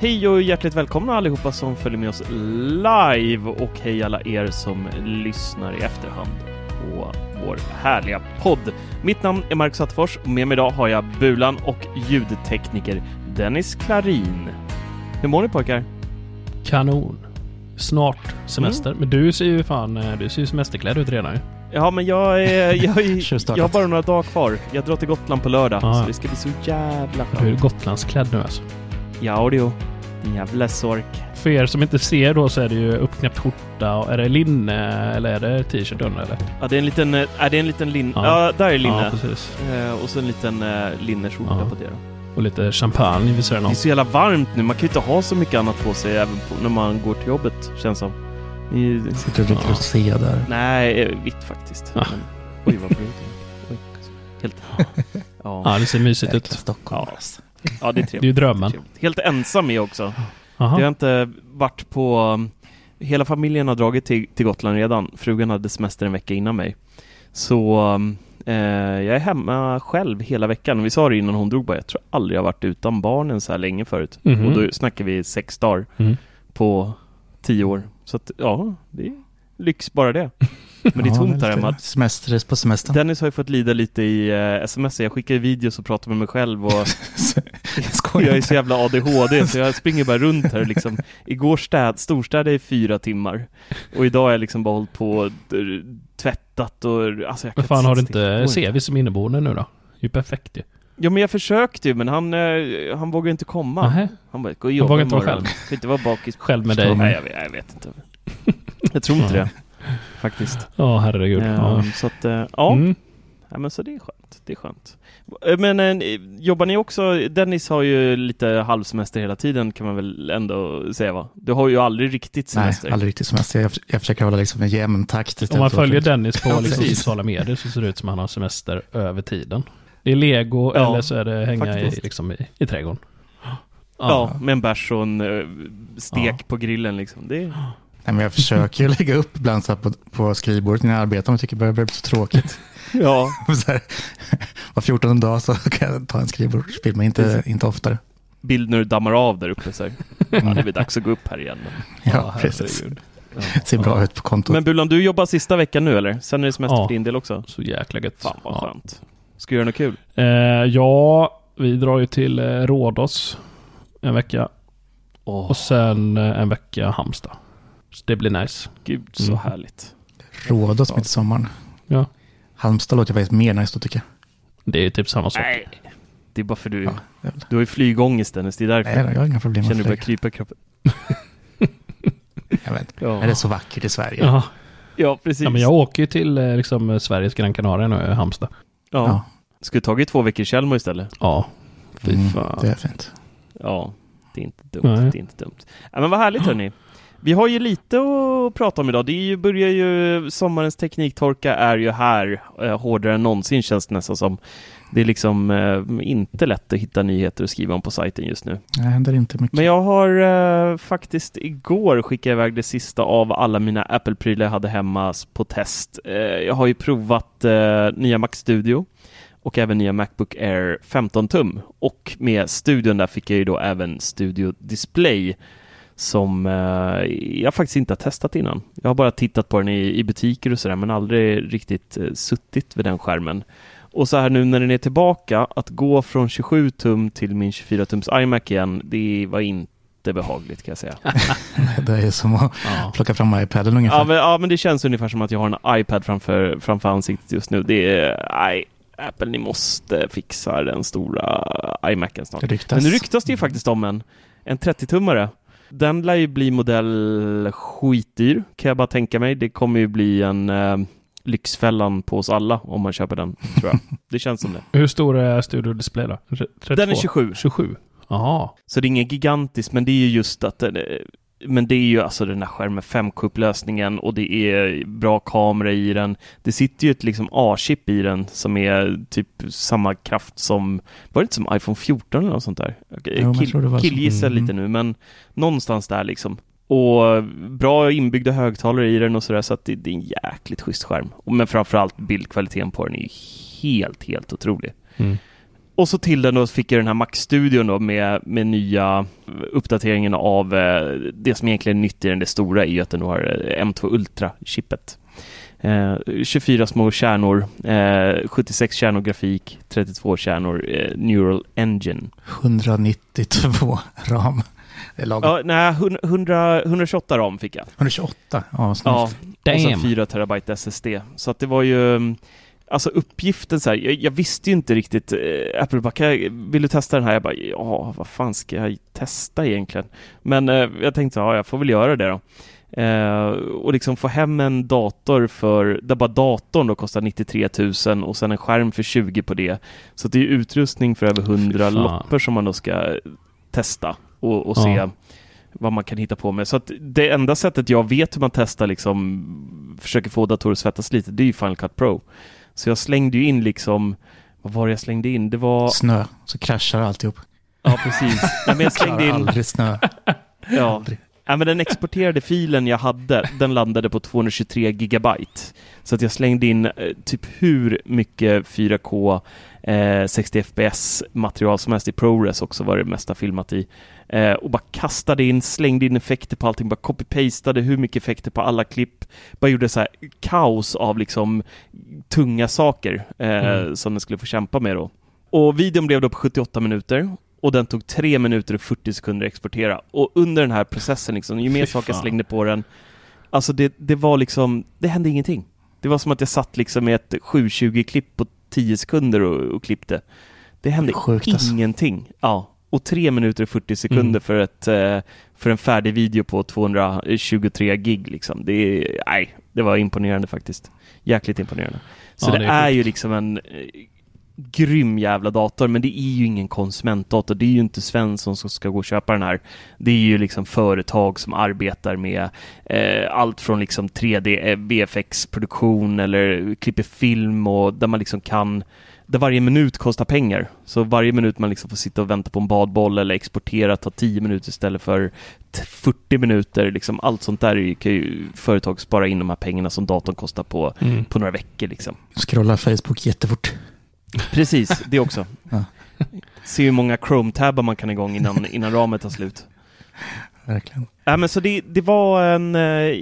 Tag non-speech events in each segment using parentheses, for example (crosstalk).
Hej och hjärtligt välkomna allihopa som följer med oss live och hej alla er som lyssnar i efterhand på vår härliga podd. Mitt namn är Marcus Attefors och med mig idag har jag Bulan och ljudtekniker Dennis Klarin. Hur mår ni pojkar? Kanon. Snart semester. Men du ser ju fan, eh, du ser ju semesterklädd ut redan ju. Ja, men jag, är, jag, är, (laughs) jag har bara några dagar kvar. Jag drar till Gotland på lördag, Ja. så det ska bli så jävla Du är skönt. Gotlandsklädd nu alltså. Ja, det är Din jävla sork. För er som inte ser då så är det ju uppknäppt skjorta och är det linne eller är det t-shirt under eller? Ja, det är en liten, är det är en liten linne. Ja. Ja. där är linne. Ja, precis. Eh, och så en liten eh, linneskjorta Ja. på det då. Och lite champagne vid sidan Det är så jävla varmt nu, man kan ju inte ha så mycket annat på sig även på, när man går till jobbet, känns som. Det är- Sitter och dricker Ja. rosé där. Nej, eh, vitt faktiskt. Ja. Men, oj, vad brunt. Helt... Ja. Ja, det ser mysigt ut. Stockholm. Ja. Ja, det är trevligt. Det är ju drömmen. Helt ensam är också. Jag har Jaha. inte varit på... Hela familjen har dragit till, till Gotland redan. Frugan hade semester en vecka innan mig. Så eh, jag är hemma själv hela veckan. Vi sa det innan hon drog bara, jag tror aldrig jag har varit utan barnen så här länge förut. Mhm. Och då snackar vi sex dagar Mm. på tio år. Så att, ja, det är lyx bara det. Men det är tomt här hemma. Semester på semestern. Dennis har ju fått lida lite i eh, sms. Jag skickar videos och pratar med mig själv och (laughs) jag jag är så jävla ADHD så jag springer bara runt här liksom. Igår städ, storstädade i fyra timmar. Och idag har jag liksom bara hållit på och tvättat och alltså jag Vad fan har du inte CV som inneboende nu då? Det är ju perfekt ju. Ja men jag försökte ju men han, eh, han vågar inte komma. Nähä. Han bara, gå och jobba vågar inte vara själv. Kan inte vara bakis. Själv med dig. Nej jag vet, jag vet inte. (laughs) Jag tror inte det. Faktiskt. Ja, herregud. Ja. Ehm, Så att, eh, ja. Mm. Ja men så det är skönt, det är skönt. Eh, Men eh, jobbar ni också, Dennis har ju lite halvsemester hela tiden kan man väl ändå säga va? Du har ju aldrig riktigt Nej, semester. aldrig riktigt semester. Jag, jag försöker hålla liksom en jämn takt. Om man följer den. Dennis på Ja, liksom sociala medier så ser det ut som att han har semester över tiden. Det är lego Ja, eller så är det hänga i, liksom, i, i trädgården. Ja, med en bärs och en eh, stek Ja. på grillen liksom. Det är... Nej, men jag försöker ju (laughs) lägga upp ibland så på, på skrivbordet när jag arbetar om jag tycker det börjar bli så tråkigt. (laughs) Ja, (laughs) så här, var 14 dag så kan jag ta en skrivbordsbild, men inte, inte oftare. bild när du dammar av där uppe så här. Ja, det blir dags att gå upp här igen. Ja, Ja, precis. Det ser bra ut på kontot. Men Bulan, du jobbar sista veckan nu eller? Sen är det semester Ja. för din del också? Så jäkla gött. Fan vad Ja. skönt. Ska du göra något kul? Eh, ja, vi drar ju till eh, Rhodos en vecka Åh, och sen eh, en vecka Halmstad. Så det blir nice. gud så Mm. härligt. Rhodos mitt i sommaren. Ja. Halmstad låter faktiskt mer nice då tycker jag. Det är typ samma sak. Nej, det är bara för du, Ja, du har ju flygångest Dennis, det är därför. Nej, jag har inga problem med Känner du börjar krypa i kroppen? Jag vet. Ja, Är det så vackert i Sverige? Ja. ja precis. ja, men jag åker ju till eh, liksom, Sveriges Gran Canaria nu, eh, Halmstad. ja. Ja. Skulle tagit två veckor i Tjällmo istället. Ja. Fy Mm, fan. det är fint. Ja, det är inte dumt. Nej. Det är inte dumt. Ja, men vad härligt hörni. Vi har ju lite att prata om idag. Det är ju, börjar ju, sommarens tekniktorka är ju här, eh, hårdare än någonsin känns det nästan som. Det är liksom eh, inte lätt att hitta nyheter att skriva om på sajten just nu. Det händer inte mycket. Men jag har eh, faktiskt igår skickat iväg det sista av alla mina Apple-prylar jag hade hemma på test. Eh, jag har ju provat eh, nya Mac Studio och även nya Macbook Air 15 tum. Och med studion där fick jag ju då även Studio Display som eh, jag faktiskt inte har testat innan. Jag har bara tittat på den i, i butiker och sådär men aldrig riktigt eh, suttit vid den skärmen. Och så här nu när den är tillbaka, att gå från 27 tum till min 24 tums iMac igen, det var inte behagligt kan jag säga. (laughs) det är som att Ja. plocka fram iPaden ungefär. Ja men, ja, men det känns ungefär som att jag har en iPad framför, framför ansiktet just nu. Det är, nej, Apple ni måste fixa den stora iMacen snart. Det ryktas. Men nu ryktas det ju faktiskt om en, en 30-tummare. Den lär ju bli modell skitdyr, kan jag bara tänka mig. Det kommer ju bli en eh, Lyxfällan på oss alla om man köper den, tror jag. (laughs) Det känns som det. Hur stor är Studio Display då? 32? Den är 27. 27? Jaha. Så det är ingen gigantisk, men det är ju just att men det är ju alltså den här skärmen 5K-upplösningen och det är bra kamera i den. Det sitter ju ett liksom A-chip i den som är typ samma kraft som, var det inte som iPhone 14 eller något sånt där? Jo, Kill, killgissar Mm. lite nu, men någonstans där liksom. Och bra inbyggda högtalare i den och sådär, så att det, det är en jäkligt schysst skärm. Men framförallt bildkvaliteten på den är ju helt, helt otrolig. Mm. Och så till den då fick jag den här Mac-studion då med, med nya uppdateringen av eh, det som egentligen är nytt i den, det stora är ju att den har eh, M2 Ultra-chippet. Eh, 24 små kärnor, eh, 76 kärnor grafik, 32 kärnor eh, Neural Engine. 192 ram. Ja, nej, 100, 128 ram fick jag. 128. Ja, Ja, snart. och Damn. 4 terabyte SSD. Så att det var ju, mm, alltså uppgiften så här, jag, jag visste ju inte riktigt, eh, Apple bara, "Kan jag- vill du testa den här? Jag bara, ja, vad fan ska jag testa egentligen? Men eh, jag tänkte, ja, jag får väl göra det då. Eh, och liksom få hem en dator för, där bara datorn då kostar 93 000 och sen en skärm för 20 på det. Så det är ju utrustning för över 100 fan. loppor som man då ska testa och, och se Ja. vad man kan hitta på med. Så att det enda sättet jag vet hur man testar liksom, försöker få datorer att svettas lite, det är ju Final Cut Pro. Så jag slängde ju in liksom, vad var det jag slängde in? Det var, Snö, så kraschar alltihop. ja precis. Nej, men jag slängde in, aldrig snö. ja. Aldrig. Ja, men den exporterade filen jag hade, den landade på 223 gigabyte. Så att jag slängde in eh, typ hur mycket 4K eh, 60 FPS material som helst i ProRes också var det mesta filmat i. Eh, och bara kastade in, slängde in effekter på allting, bara copy-pastade hur mycket effekter på alla klipp. Bara gjorde så här kaos av liksom tunga saker eh, Mm. som den skulle få kämpa med då. Och videon blev då på 78 minuter och den tog 3 minuter och 40 sekunder att exportera. Och under den här processen, liksom, ju mer saker jag slängde på den, alltså det, det var liksom, det hände ingenting. Det var som att jag satt liksom med ett 720-klipp på 10 sekunder och, och klippte. Det hände Sjukt alltså. ingenting. Ja. Och 3 minuter och 40 sekunder Mm. för, ett, eh, för en färdig video på 223 gig liksom. Det, är, nej, det var imponerande faktiskt. Jäkligt imponerande. Så Ja, det, det är, är ju liksom en eh, grym jävla dator, men det är ju ingen konsumentdator. Det är ju inte Svensson som ska gå och köpa den här. Det är ju liksom företag som arbetar med eh, allt från liksom 3D eh, VFX-produktion eller klipper film och där man liksom kan där varje minut kostar pengar. Så varje minut man liksom får sitta och vänta på en badboll eller exportera tar 10 minuter istället för t- 40 minuter. Liksom allt sånt där kan ju företag spara in de här pengarna som datorn kostar på, Mm. på några veckor. Liksom. Scrolla Facebook jättefort. Precis, det också. Ja. Se hur många Chrome-tabbar man kan igång innan, innan ramen tar slut. Verkligen. Ja, men så det, det var en eh,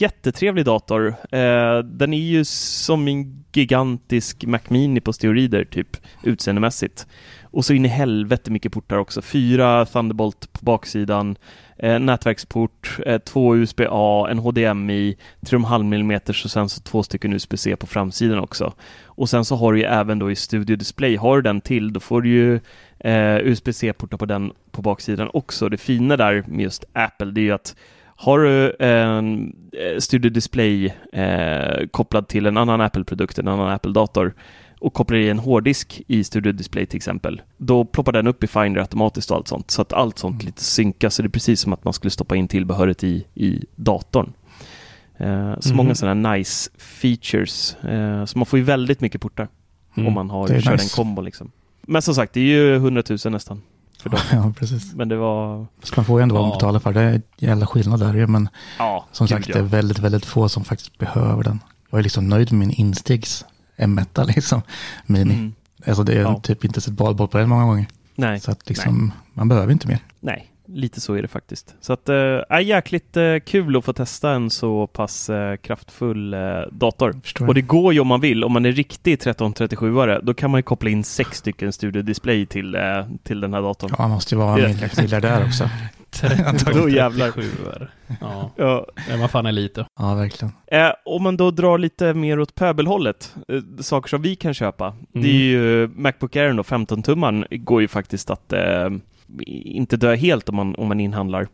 jättetrevlig dator. Eh, den är ju som en gigantisk Mac Mini på steroider, typ utseendemässigt. Och så in i helvete mycket portar också. Fyra Thunderbolt på baksidan, eh, nätverksport, eh, två USB-A, en HDMI, 3,5 mm och sen så två stycken USB-C på framsidan också. Och sen så har du ju även då i Studio Display, har du den till, då får du ju eh, USB-C-portar på den på baksidan också. Det fina där med just Apple, det är ju att har du en eh, Studio Display eh, kopplad till en annan Apple-produkt, en annan Apple-dator och kopplar i en hårddisk i Studio Display till exempel, då ploppar den upp i Finder automatiskt och allt sånt. Så att allt sånt lite synkas, så det är precis som att man skulle stoppa in tillbehöret i, i datorn. Eh, så Mhm. många sådana nice features. Eh, så man får ju väldigt mycket portar. Mm. om man har kör nice. en kombo liksom. Men som sagt, det är ju 100 000 nästan. För (laughs) dem. Ja, precis. Men det var... Så man får ju ändå vad man Ja. betalar för. Det är en jävla skillnad där ju, men Ja, som sagt ja. det är väldigt, väldigt få som faktiskt behöver den. Jag är liksom nöjd med min instegs M1 (laughs) liksom, mini. Mm. Alltså det är Ja. typ inte sett badboll på den många gånger. Nej, Så att liksom, man behöver inte mer. nej, lite så är det faktiskt. Så att, äh, är jäkligt äh, kul att få testa en så pass äh, kraftfull äh, dator. Förstår Och det går ju om man vill. Om man är riktig 1337are, då kan man ju koppla in sex stycken Studio Display till, äh, till den här datorn. Ja, man måste ju vara Det är mil- rätt miljardär också. (laughs) (laughs) Då jävlar. 37 Ja, Ja. är man fan är lite. Ja, verkligen. Eh, om man då drar lite mer åt pöbelhållet, eh, saker som vi kan köpa. Det är Mm. ju Macbook Air då, 15-tumman, går ju faktiskt att inte dö helt om man, om man inhandlar.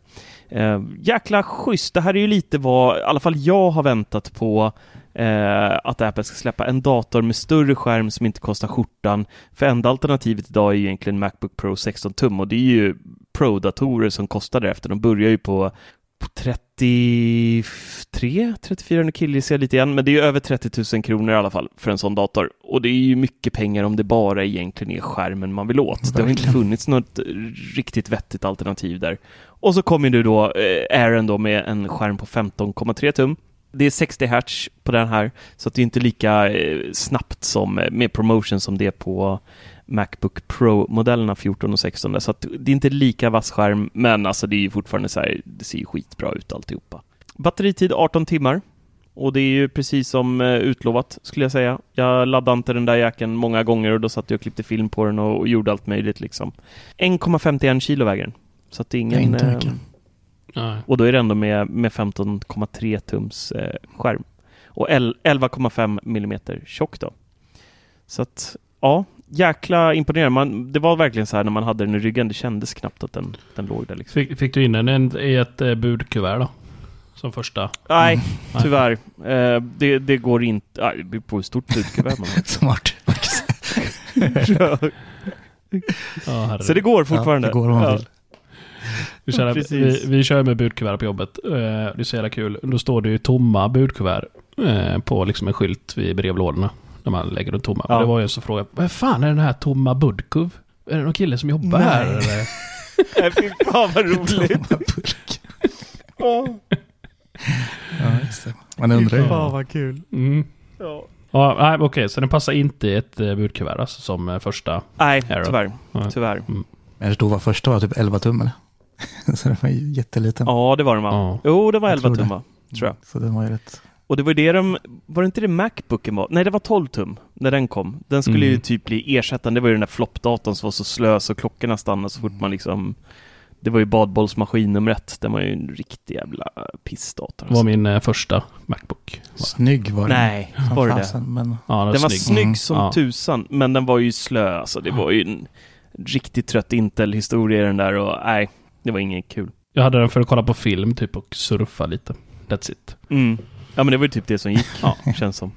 Eh, jäkla schysst. Det här är ju lite vad, i alla fall jag har väntat på eh, att Apple ska släppa en dator med större skärm som inte kostar skjortan. För enda alternativet idag är ju egentligen Macbook Pro 16 tum och det är ju Pro-datorer som kostar därefter. De börjar ju på på 33, 34, nu killgissar jag lite igen, men det är över 30 000 kronor i alla fall för en sån dator. Och det är ju mycket pengar om det bara egentligen är skärmen man vill åt. Det har inte Verkligen. funnits något riktigt vettigt alternativ där. Och så kommer nu då eh, Aaron då med en skärm på 15,3 tum. Det är 60 Hz på den här, så att det är inte lika eh, snabbt som eh, med promotion som det är på Macbook Pro-modellerna 14 och 16. där. Så att det är inte lika vass skärm, men alltså det är ju fortfarande så här, det ser ju skitbra ut alltihopa. Batteritid 18 timmar. Och det är ju precis som eh, utlovat, skulle jag säga. Jag laddade inte den där jäkeln många gånger och då satt jag och klippte film på den och, och gjorde allt möjligt liksom. 1,51 kilo väger den. Så att det är ingen... Det är inte eh, mycket. Nej. och då är det ändå med, med 15,3 tums eh, skärm. Och el- 11,5 millimeter tjock då. Så att, ja, jäkla imponerande. Man, det var verkligen så här när man hade den i ryggen, det kändes knappt att den, den låg där liksom. Fick, fick du in den en- i ett eh, budkuvert då? Som första? Nej, Nej. tyvärr. Eh, det, det går inte, nej, det beror på hur stort budkuvert man har. (laughs) Smart. (laughs) Ja. Så det går fortfarande. Ja, det går om man Ja. vill. Vi, kör, vi, vi kör med budkuvert på jobbet. Eh, Det är så jävla kul. Då står det ju tomma budkuvert eh, på liksom en skylt vid brevlådorna. När man lägger dem tomma. Ja. Och det var ju en som frågade, vad fan är den här tomma budkuv? Är det någon kille som jobbar här Nej. eller? (laughs) Nej, fy fan vad (laughs) roligt. Tomma burk. Ja, just det. Man undrar ju. Fan vad kul. Mm. Ja. Ja, nej, okej, så den passar inte i ett eh, budkuvert alltså, som eh, första. Nej, Arrow. tyvärr. Nej. Tyvärr. Men jag förstod vad första var, typ 11 tum eller? (laughs) Så den var ju jätteliten. Ja, det var den va? Ja. Jo, det var Jag 11 tror tum va? Tror jag. Så den var ju rätt. Och det var ju det de, var det inte det Macbooken var? Nej, det var 12 tum när den kom. Den skulle ju Mm. typ bli ersättande. Det var ju den där floppdatorn som var så slö så klockorna stannade så fort man liksom... Det var ju badbollsmaskin nummer ett. Den var ju en riktig jävla pissdator. Det var alltså. min eh, första Macbook. Snygg var den. Nej, Som var det fasen, Men Ja, Den var snygg. snygg Mm. som Ja. tusan, men den var ju slö. Alltså, det var ju en riktigt trött Intel-historia i den där och nej, det var inget kul. Jag hade den för att kolla på film typ och surfa lite. That's it. Mm. Ja men det var ju typ det som gick, Ja. (laughs) känns som.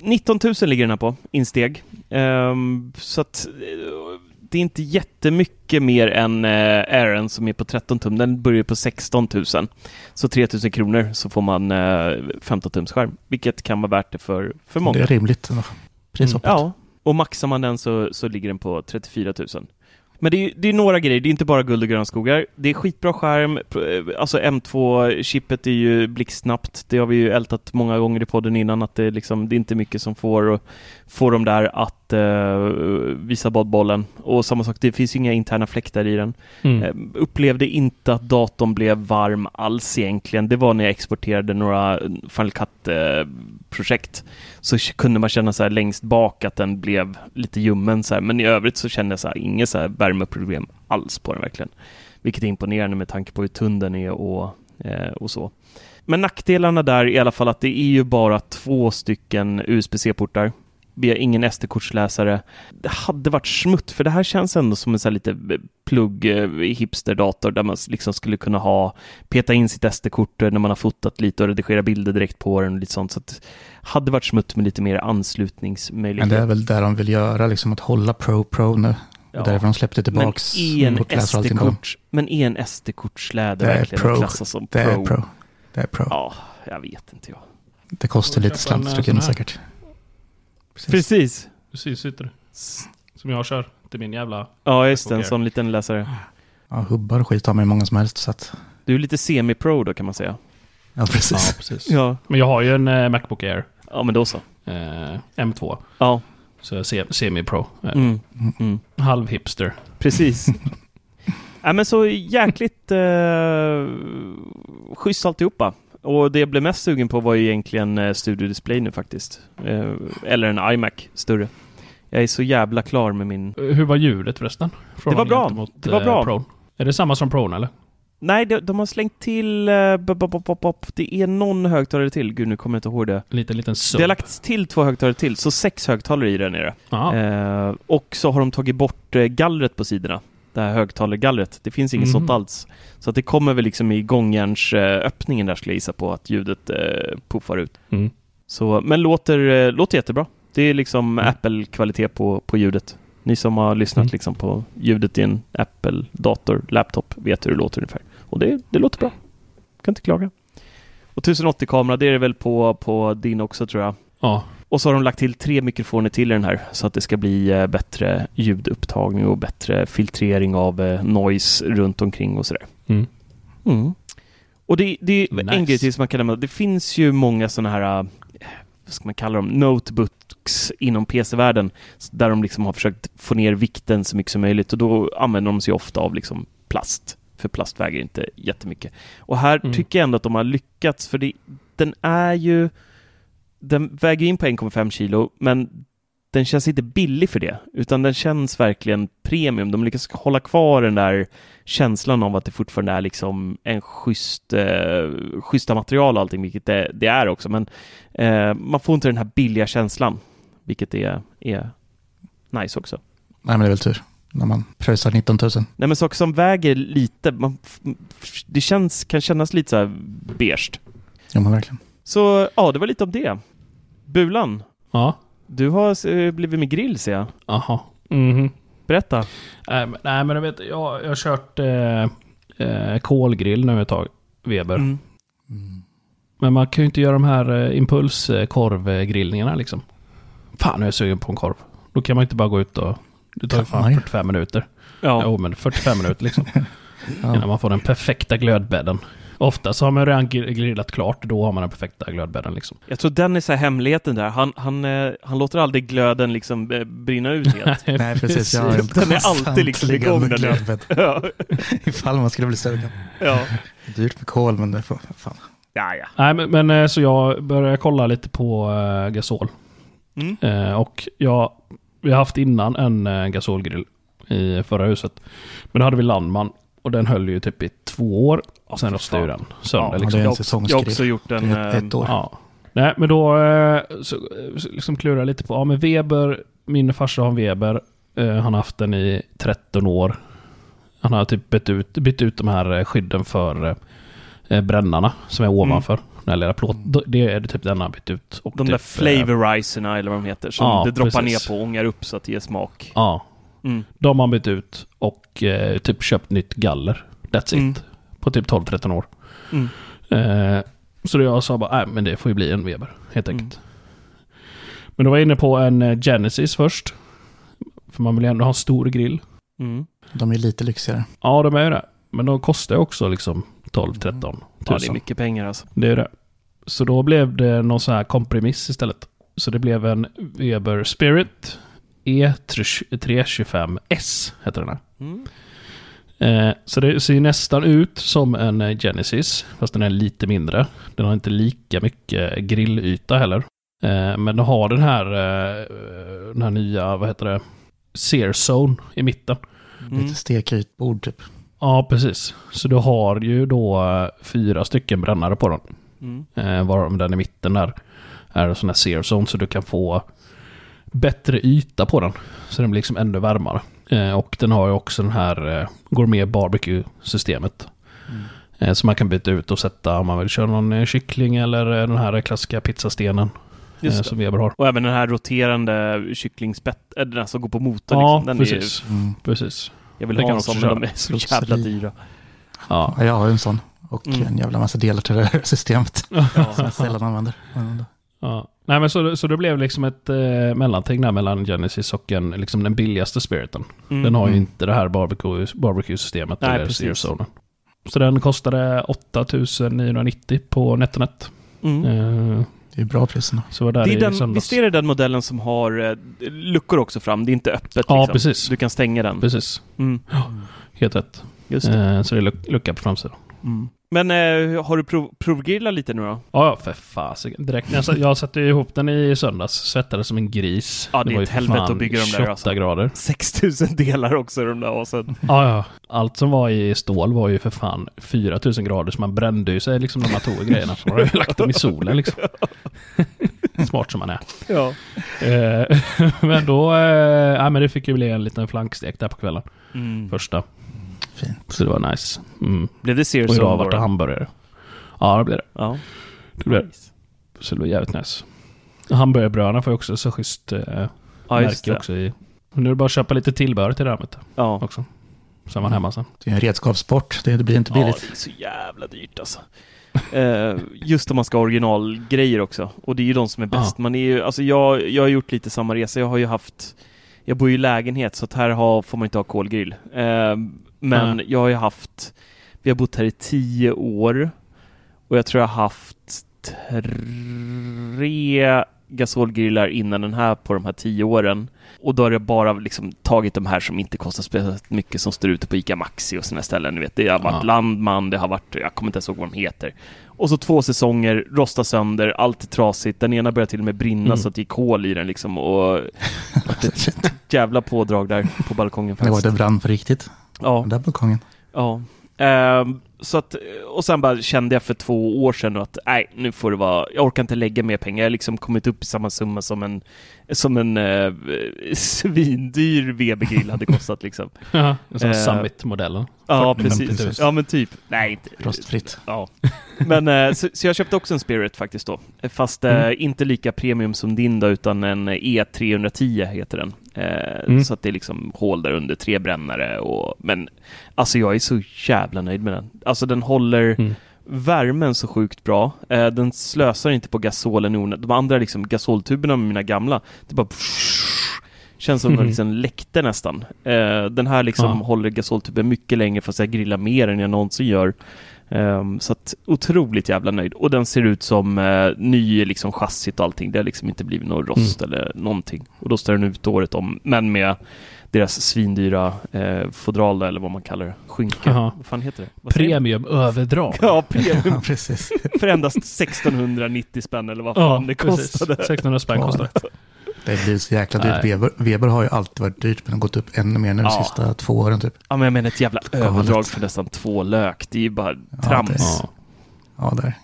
19 000 ligger den här på, insteg. Ehm, så att eh, det är inte jättemycket mer än uh, Aaron som är på 13 tum. Den börjar på 16 000. Så 3 000 kronor så får man uh, 15 tums skärm, vilket kan vara värt det för, för många. det är rimligt. Prishoppet. Ja, och maxar man den så, så ligger den på 34 000. Men det är, det är några grejer, det är inte bara guld och gröna skogar. Det är skitbra skärm, eh, alltså M2-chippet är ju blixtsnabbt. Det har vi ju ältat många gånger i podden innan, att det, liksom, det är inte mycket som får, och, får dem där att eh, visa badbollen. Och samma sak, det finns ju inga interna fläktar i den. Mm. Eh, upplevde inte att datorn blev varm alls egentligen. Det var när jag exporterade några Final Cut-projekt. så kunde man känna så här längst bak att den blev lite ljummen så här. Men i övrigt så kände jag så här, inget så här värmeproblem alls på den verkligen. Vilket är imponerande med tanke på hur tunn den är och, eh, och så. Men nackdelarna där är i alla fall att det är ju bara två stycken USB-C-portar. Vi har ingen SD-kortsläsare. Det hade varit smutt, för det här känns ändå som en så här lite plugg eh, hipsterdator där man liksom skulle kunna ha peta in sitt SD-kort när man har fotat lite och redigera bilder direkt på den och lite sånt. Så att hade varit smutt med lite mer Men anslutningsmöjlighet. det är väl där de vill göra, liksom att hålla Pro Pro nu. Ja. Och därför de släppte Men tillbaks är en kortläsare och allting på dem. SD-kort, men är en SD-kortsläder Det är verkligen Pro. att klassa som Det är Pro? Pro. Det är Pro. Ja, jag vet inte jag. Det kostar lite slant eh, sån här. säkert. Precis. Precis. Precis, sitter. Som jag kör till min jävla... Ja, just det. En sån liten läsare. Ja, hubbar och skit har man ju många som helst. Så att, Du är lite semi-pro då kan man säga. ja, precis. Ja, precis. Ja. Men jag har ju en eh, Macbook Air. Ja, men då så. Eh, M2. Ja. Så se- semi-pro. Eh, Mm. Mm. Halv hipster. Precis. (laughs) ja, men så jäkligt eh, schysst alltihopa. Och det jag blev mest sugen på var ju egentligen eh, Studio Display nu faktiskt. Eh, eller en iMac större. Jag är så jävla klar med min... Eh, Hur var ljudet förresten? Det var bra. Det var bra. Pro. Är det samma som Pro eller? Nej, de, de har slängt till... Eh, bop, bop, bop. Det är någon högtalare till. Gud, nu kommer jag inte ihåg det. Liten, liten sub. Det har lagts till två högtalare till, så sex högtalare i där nere. Ja. Eh, och så har de tagit bort eh, gallret på sidorna. Det här högtalargallret. Det finns inget Mhm. sånt alls. Så att det kommer väl liksom i gångjärnsöppningen eh, öppningen där skulle jag gissa på att ljudet eh, puffar ut. Mm. Så, men låter, eh, låter jättebra. Det är liksom Mm. Apple-kvalitet på, på ljudet. Ni som har lyssnat Mm. liksom på ljudet i en Apple-dator, laptop, vet hur det låter ungefär. Och det, det låter bra. Kan inte klaga. Och 1080-kamera, det är det väl på, på din också tror jag. ja. Och så har de lagt till tre mikrofoner till i den här så att det ska bli eh, bättre ljudupptagning och bättre filtrering av eh, noise runt omkring och sådär. Mm. Mm. Och det, det är en Nice. grej till som man kan nämna. Det finns ju många sådana här, eh, vad ska man kalla dem, notebooks inom PC-världen där de liksom har försökt få ner vikten så mycket som möjligt och då använder de sig ofta av liksom plast. För plast väger inte jättemycket. Och här Mm. tycker jag ändå att de har lyckats för det, den är ju den väger in på 1,5 kilo, men den känns inte billig för det, utan den känns verkligen premium. De lyckas hålla kvar den där känslan av att det fortfarande är liksom en schysst, eh, schyssta material och allting, vilket det, det är också, men eh, man får inte den här billiga känslan, vilket är, är nice också. Nej, men det är väl tur. När man pröjsar 19 000. Nej, men saker som väger lite, man, det känns, kan kännas lite så här beige. Jo, men verkligen. Så ja, det var lite om det. Bulan, Ja. du har eh, blivit med grill ser jag. Jaha. Mhm. Berätta. Nej, men, nej, men jag vet, jag, jag har kört eh, eh, kolgrill nu ett tag. Weber. Mm. Men man kan ju inte göra de här eh, impulskorvgrillningarna liksom. Fan, nu är jag sugen på en korv. Då kan man inte bara gå ut och... Det tar ju fan man ju. 45 minuter. Ja. Jo, men 45 minuter liksom. (laughs) Ja. Innan man får den perfekta glödbädden. Ofta så har man redan gr- grillat klart, då har man den perfekta glödbädden liksom. Jag tror den är så hemligheten där. Han, han, eh, han låter aldrig glöden liksom eh, brinna ut helt. (laughs) Nej, precis. Jag har en Den är alltid liksom igång, den där. (laughs) ja. (laughs) Ifall man skulle bli sugen. ja. Dyrt med kol, men det får... Fan. Ja, ja. Nej, men, men eh, så jag började kolla lite på uh, gasol. Mm. Eh, och jag, vi har haft innan en uh, gasolgrill i förra huset. Men då hade vi Landman och den höll ju typ i två år. Och sen rostade ju den sönder Ja, liksom. det är en Jag, har har också gjort en... Det är ett eh, år. Ja. Nej, men då eh, så, så liksom klurar jag lite på, ja men Weber, min farsa har en Weber. Eh, han har haft den i 13 år. Han har typ bytt ut, bytt ut de här eh, skydden för eh, brännarna som är ovanför. Den här lilla plåt, det är det typ den han har bytt ut. Och De typ, där eh, flavoriserna eller vad de heter, som Ja, det droppar precis. ner på och ångar upp så att det ger smak. Ja, Mm. de har bytt ut och eh, typ köpt nytt galler. That's Mm. it. På typ 12-13 år. Mm. Eh, så då jag sa bara, nej men det får ju bli en Weber helt Mm. enkelt. Men då var jag inne på en eh, Genesis först. För man vill ju ändå ha en stor grill. Mm. De är lite lyxigare. Ja, de är ju det. Men de kostar också liksom 12-13 tusen. Ja, det är mycket pengar alltså. Det är det. Så då blev det någon sån här kompromiss istället. Så det blev en Weber Spirit E325S, heter den här. Mm. Eh, så det ser ju nästan ut som en Genesis, fast den är lite mindre. Den har inte lika mycket grillyta heller. Eh, men den har den här, eh, den här nya, vad heter det, Sear Zone i mitten. Mm. Lite stekytbord typ. Ja, precis. Så du har ju då eh, fyra stycken brännare på den. Mm. Eh, varav den i mitten där är en sån här Sear Zone, så du kan få bättre yta på den. Så den blir liksom ännu varmare. Eh, och den har ju också den här eh, Gourmet Barbecue-systemet. Eh, som man kan byta ut och sätta om man vill köra någon eh, kyckling eller eh, den här klassiska pizzastenen Just som Weber har. Och även den här roterande kycklingspett, den som går på motor Ja, liksom. Den är ju, precis. Mm. precis. jag vill Det ha en sån, men de är så Rotseri. jävla dyra. Ja. Ja, jag har ju en sån. Och Mm. en jävla massa delar till det här (laughs) systemet. Som Ja. jag sällan använder. Ja. Nej men så, så det blev liksom ett eh, mellanting där mellan Genesis och en, liksom den billigaste spiriten. Mm. Den har ju Mm. inte det här barbecue, barbecue-systemet Nej, eller precis. Sear-zonen. Så den kostade 8990 på NetOnNet. Mm. Eh, Det är bra priserna. så var där Det är i den, visst är det den modellen som har eh, luckor också fram? Det är inte öppet Ja, liksom. precis. Du kan stänga den. Precis, Mm. helt rätt. Just det. Eh, så det är luck- lucka på framsidan. Mm. Men eh, har du prov, provgrillat lite nu då? Ja, för fasiken. Direkt. när Jag, jag satte ju ihop den i söndags. Svettades som en gris. Ja, det är var ju ett helvete att bygga de där, 28 alltså. grader. 6000 delar också de där asen. Ja, ja. Allt som var i stål var ju för fan 4000 grader så man brände ju sig liksom när man tog grejerna. För man har ju lagt dem i solen liksom. (laughs) Smart som man är. Ja. Eh, (laughs) men då, eh, ja men det fick ju bli en liten flankstek där på kvällen. Mm. Första. Fint. Så det var nice. Mm. Blev det Sears Och idag vart det hamburgare. Ja, det blev det. Ja. det, blev det. Nice. Så det var jävligt nice. Hamburgerbröderna får ju också så schysst eh, Ja, just märke det. också i. Nu är det bara att köpa lite tillbehör till det här vet du, Ja. också. Så är man hemma sen. Det är en redskapssport. Det, det blir inte ja, billigt. det är så jävla dyrt alltså. Eh, just om man ska ha originalgrejer också. Och det är ju de som är bäst. Man är ju, alltså jag, jag har gjort lite samma resa. Jag har ju haft, jag bor ju i lägenhet så att här har, får man inte ha kolgrill. Eh, men Nej. jag har ju haft, vi har bott här i tio år och jag tror jag har haft tre gasolgrillar innan den här på de här tio åren. Och då har det bara liksom tagit de här som inte kostar speciellt mycket som står ute på ICA Maxi och sådana ställen. Ni vet. Det har varit Ja. Landman, det har varit, jag kommer inte ens ihåg vad de heter. Och så två säsonger, rosta sönder, allt är trasigt. Den ena började till och med brinna Mm. så att det gick kol i den liksom. Och (laughs) (laughs) jävla pådrag där på balkongen Det var faktiskt. det brann för riktigt. Ja, Den där balkongen. ja. Ehm, så att, och sen bara kände jag för två år sedan att nej, nu får det vara, jag orkar inte lägga mer pengar. Jag har liksom kommit upp i samma summa som en, som en eh, (laughs) svindyr VB-grill hade kostat liksom. Ja, en sån Eh, Summit-modellen. Ja, 40-50 precis. 000. Ja, men typ. Nej, inte. Rostfritt. Ja. Men eh, så, så jag köpte också en Spirit faktiskt då. Fast eh, Mm. inte lika premium som din då, utan en E310 heter den. Eh, Mm. Så att det är liksom hål där under, tre brännare och... Men alltså jag är så jävla nöjd med den. Alltså den håller Mm. värmen så sjukt bra. Den slösar inte på gasolen i onödan. De andra liksom gasoltuberna med mina gamla, det bara... Känns som att Mhm. liksom läckte nästan. Eh, den här liksom Ja. håller gasoltuben mycket längre fast jag grillar mer än jag någonsin gör. Ehm, så att otroligt jävla nöjd. Och den ser ut som uh, ny liksom chassit och allting. Det har liksom inte blivit någon rost eller någonting. Och då står den ut året om, men med deras svindyra uh, fodral eller vad man kallar det. Skynke. Jaha. Vad fan heter det? Man? Premiumöverdrag. (laughs) Ja, premium. (laughs) Ja, precis. För endast 1690 spänn eller vad fan det precis. kostade. 1600 spänn Ja. Det. Blir så jäkla dyrt. Weber, Weber har ju alltid varit dyrt, men har gått upp ännu mer nu de Ja. sista två åren typ. Ja, men jag menar ett jävla Galet. överdrag för nästan två lök. Det är ju bara trams. det- Ja. Ja, där.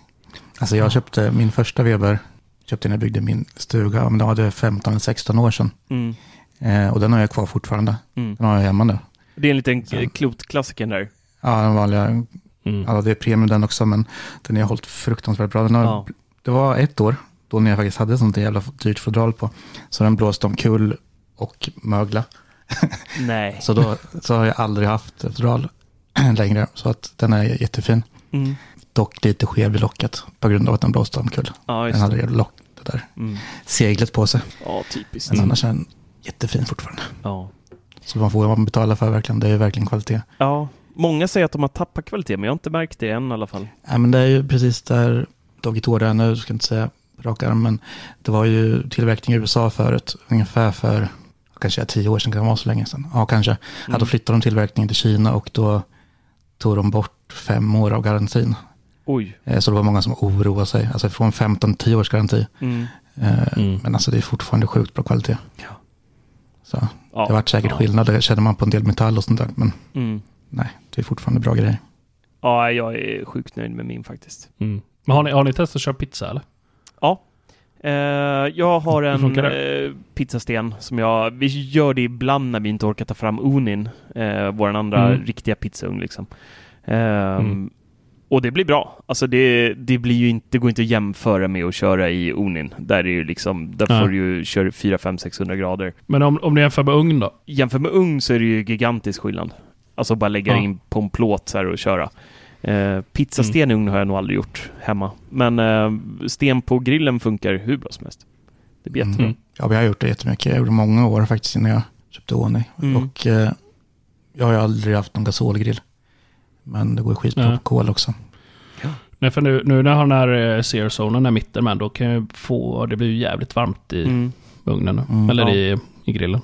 Alltså jag köpte min första Weber, köpte när jag byggde min stuga, men det var det 15 eller 16 år sedan. Mm. Eh, och den har jag kvar fortfarande. Mm. Den har jag hemma nu. Det är en liten klotklassiker där. Ja, den vanliga, Mm. ja det är premium den också, men den har hållit fruktansvärt bra. Den har, Ja. Det var ett år, då när jag faktiskt hade sånt jävla dyrt fodral på, så den blåste omkull och mögla. (laughs) Nej. Så då så har jag aldrig haft fodral (clears throat) längre, så att den är jättefin. Mm. Dock lite skev i locket på grund av att den blåste omkull. Ja, Den hade lock, det där Mm. seglet på sig. Ja, typiskt. Men annars är den jättefin fortfarande. Ja. Så man får vad man betalar för verkligen. Det är verkligen kvalitet. ja. Många säger att de har tappat kvalitet, men jag har inte märkt det än i alla fall. Ja, men det är ju precis där Doggy Tore är nu, ska jag inte säga rak arm, men det var ju tillverkning i USA förut, ungefär för kanske tio år sedan, kan det vara så länge sedan. Ja, kanske. Ja, då flyttade de tillverkningen till Kina och då tog de bort fem år av garantin. Oj. Eh, Så det var många som oroade sig, alltså från 15 10 års garanti. Mm. Eh, Mm. Men alltså det är fortfarande sjukt bra kvalitet. Ja. Så Ja. det har varit säkert Ja. skillnad, det känner man på en del metall och sånt där, men Mm. nej, det är fortfarande bra grejer. Ja, jag är sjukt nöjd med min faktiskt. Mm. Men har ni, har ni testat att köra pizza eller? Eh, jag har en eh, pizzasten som jag... Vi gör det ibland när vi inte orkar ta fram Unin, eh, vår andra Mm. riktiga pizzaugn liksom. Ehm, Mm. Och det blir bra. Alltså det, det blir ju inte, det går inte att jämföra med att köra i Unin. Där är ju liksom, där Ja. får du ju köra 4, 5, 600 grader. Men om, om ni jämför med ugn då? Jämför med ugn så är det ju gigantisk skillnad. Alltså bara lägga Ja. in på en plåt så här och köra. Eh, pizzasten i ugn har jag nog aldrig gjort hemma. Men eh, sten på grillen funkar hur bra som helst. Det blir jättebra. Mm. Ja, vi har gjort det jättemycket. Jag gjorde många år faktiskt innan jag köpte Oni. Mm. Och eh, jag har ju aldrig haft någon gasolgrill. Men det går skitbra Ja. på kol också. Nej, för nu, nu när jag har den här eh, sear-zonen där mitten med, då kan jag få, det blir ju jävligt varmt i Mm. ugnen. Mm. Eller Ja. i, i grillen.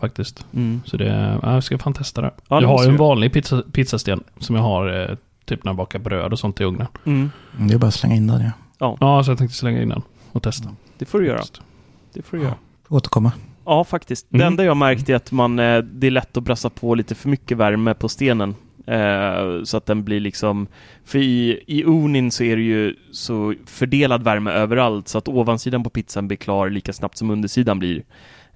Ja. Faktiskt. Mm. Så det, ja, jag ska fan testa det. Ja, det jag har ju en vanlig pizza, pizzasten som jag har eh, typ när jag bakar bröd och sånt i ugnen. Mm. Mm, Det är bara att slänga in den. Ja. Ja, så jag tänkte slänga in den och testa. Det får du göra. Det får du göra. Får återkomma. Ja, faktiskt. Det Mm. enda jag märkt är att man, eh, det är lätt att brassa på lite för mycket värme på stenen. Eh, så att den blir liksom... För i, i Onin så är det ju så fördelad värme överallt så att ovansidan på pizzan blir klar lika snabbt som undersidan blir.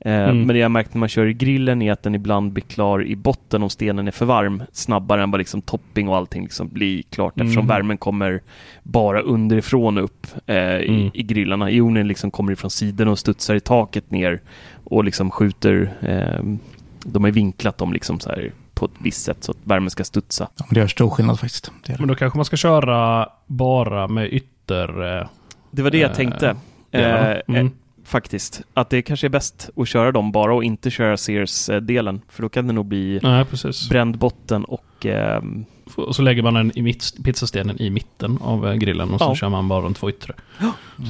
Eh, Mm. Men det jag märkt när man kör i grillen är att den ibland blir klar i botten om stenen är för varm snabbare än vad liksom topping och allting liksom blir klart eftersom Mm. värmen kommer bara underifrån upp eh, i, Mm. i grillarna. I Onin liksom kommer ifrån sidorna och studsar i taket ner och liksom skjuter, eh, de har vinklat dem liksom så här på ett visst sätt så att värmen ska studsa. Ja, men det gör stor skillnad faktiskt. Det det. Men då kanske man ska köra bara med ytter... Eh, Det var det jag Eh, tänkte. delarna. Eh, Mm. Eh, faktiskt. Att det kanske är bäst att köra dem bara och inte köra Sears-delen. För då kan det nog bli Nej, precis. bränd botten och ehm, Och så lägger man den i mitt, pizzastenen i mitten av eh, grillen och så Ja. kör man bara de två yttre.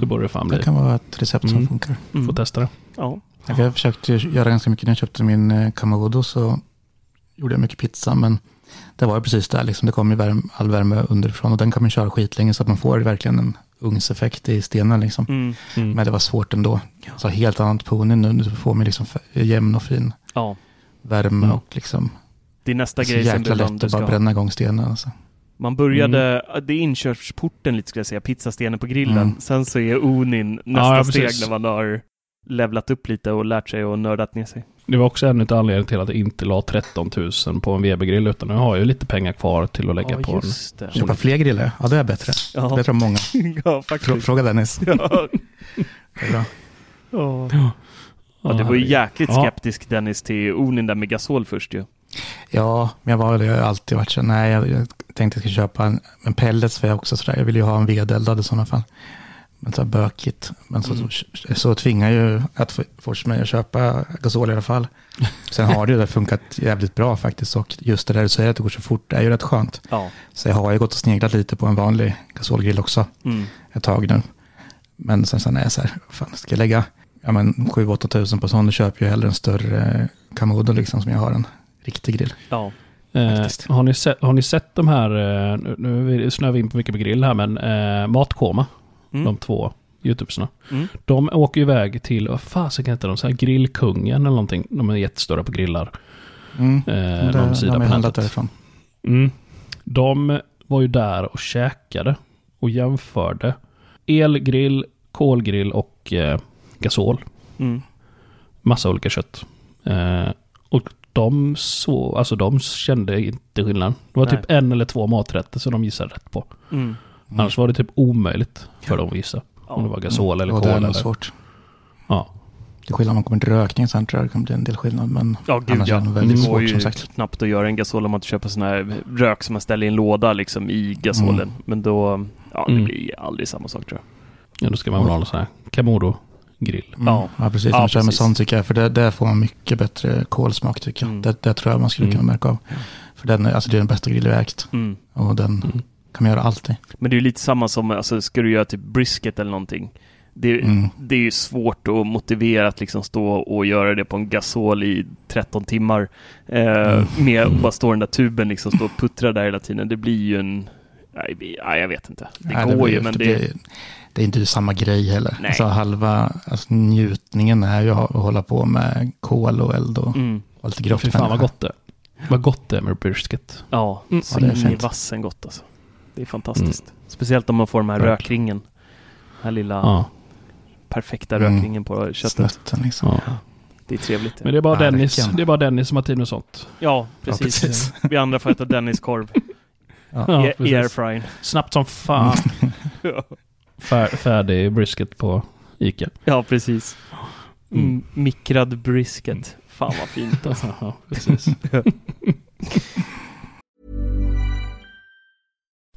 Så borde det fan bli. Det kan vara ett recept som Mm. funkar. mm, Får testa det. ja. Jag har försökt göra ganska mycket när jag köpte min eh, Kamagodo så gjorde jag mycket pizza men det var ju precis där liksom. Det kom ju värme, all värme underifrån och den kan man köra skitlänge så att man får verkligen en ugnseffekt i stenen liksom. Mm, Mm. Men det var svårt ändå. Så helt annat på nu. Nu får man liksom jämn och fin ja. värme Mm. och liksom Det är nästa grej som ibland lätt att bara bränna igång stenen. Alltså. Man började, det är inkörsporten lite skulle jag säga, pizzastenen på grillen. Mm. Sen så är Onin nästa Ja, steg när man har levlat upp lite och lärt sig och nördat ner sig. Det var också en av anledningarna till att jag inte la 13 000 på en Webergrill utan nu har jag ju lite pengar kvar till att lägga ja, på en. Köpa fler griller, ja det är bättre. Ja, Bättre än många. (laughs) ja faktiskt. Fråga Dennis. Ja. (laughs) Det är bra. Ja. Ja, det var ju jäkligt Ja. skeptisk Dennis till Onin där med gasol först ju. Ja, men jag var jag har alltid varit så, nej jag, jag tänkte jag skulle köpa en, en pellets för jag också sådär, jag vill ju ha en vedeldad i sådana fall. Men så bökigt. Men så, Mm. så, så tvingar ju att få- force mig att köpa gasol i alla fall. Sen har det ju funkat jävligt bra faktiskt och just det där du säger att det går så fort, det är ju rätt skönt. Ja. Så jag har ju gått och sneglat lite på en vanlig gasolgrill också Mm. ett tag nu. Men sen, sen är jag så här, fan ska jag lägga ja, men 7-8 tusen på sån, då köper jag hellre en större Kamodo liksom som jag har en riktig grill. Ja. Eh, har, ni sett, har ni sett de här, eh, nu- nu snöar vi in på mycket på grill här, men eh, Matkoma, Mm. de två YouTubersna. Mm. De åker iväg till, vad fasiken heter de, så här Grillkungen eller någonting. De är jättestora på grillar. Mm. Eh, de, någon de, sida har på handlat därifrån. Mm. De var ju där och käkade och jämförde elgrill, kolgrill och eh, gasol. Mm. Massa olika kött. Eh, och de så, alltså de kände inte skillnad. Det var Nej. typ en eller två maträtter som de gissade rätt på. Mm. Annars var det typ omöjligt för dem att gissa. Om det var gasol eller Och kol det är nog svårt. Ja. Det är skillnad om man kommer till rökning, sen tror jag det kan bli en del skillnad. Men Ja, gud annars ja. är det väldigt det går svårt ju som sagt. knappt att göra en gasol om man inte köper sån här rök som man ställer i en låda liksom i gasolen. Mm. Men då, ja det Mm. blir aldrig samma sak tror jag. ja, då ska man väl ha en sån här Kamodo-grill. Mm. Ja. Ja, precis. Ja, man kör med sånt tycker jag. För det, där får man mycket bättre kolsmak tycker jag. Mm. Det, det tror jag man skulle kunna Mm. märka av. För den, är- alltså det är den bästa grill jag ägt. Mm. Och den Mm. Kan man göra allt i. Men det är ju lite samma som, alltså ska du göra typ brisket eller någonting. Det, Mm. det är ju svårt att motivera att liksom stå och göra det på en gasol i 13 timmar. Eh, Mm. Med att bara stå den där tuben liksom, stå och puttra där hela tiden. Det blir ju en... Nej, jag vet inte. Det Nej, går blir- ju, men det... blir- det är inte samma grej heller. Nej. Alltså halva alltså njutningen är ju att hålla på med kol och eld och, Mm, och lite grått. Fy fan vad gott det. Vad gott det är med brisket. ja, Mm. så Ja, det är fint. vassen gott alltså. Det är fantastiskt. Speciellt om man får den här Verkligen. rökringen. Den här lilla Ja. perfekta Mm. rökringen på köttet. Snötten liksom. ja. Det är trevligt. Men det är bara Verkligen. Dennis, det är bara Dennis som har tid med sånt. Ja, Ja, precis. precis. Vi andra får äta Dennis korv Ja, i, i precis. airfryn. Snabbt som fan. (laughs) Fär, färdig brisket på Ica. Ja, precis. Mm. Mm. Mikrad brisket. Fan vad fint alltså. (laughs) Ja, precis. (laughs)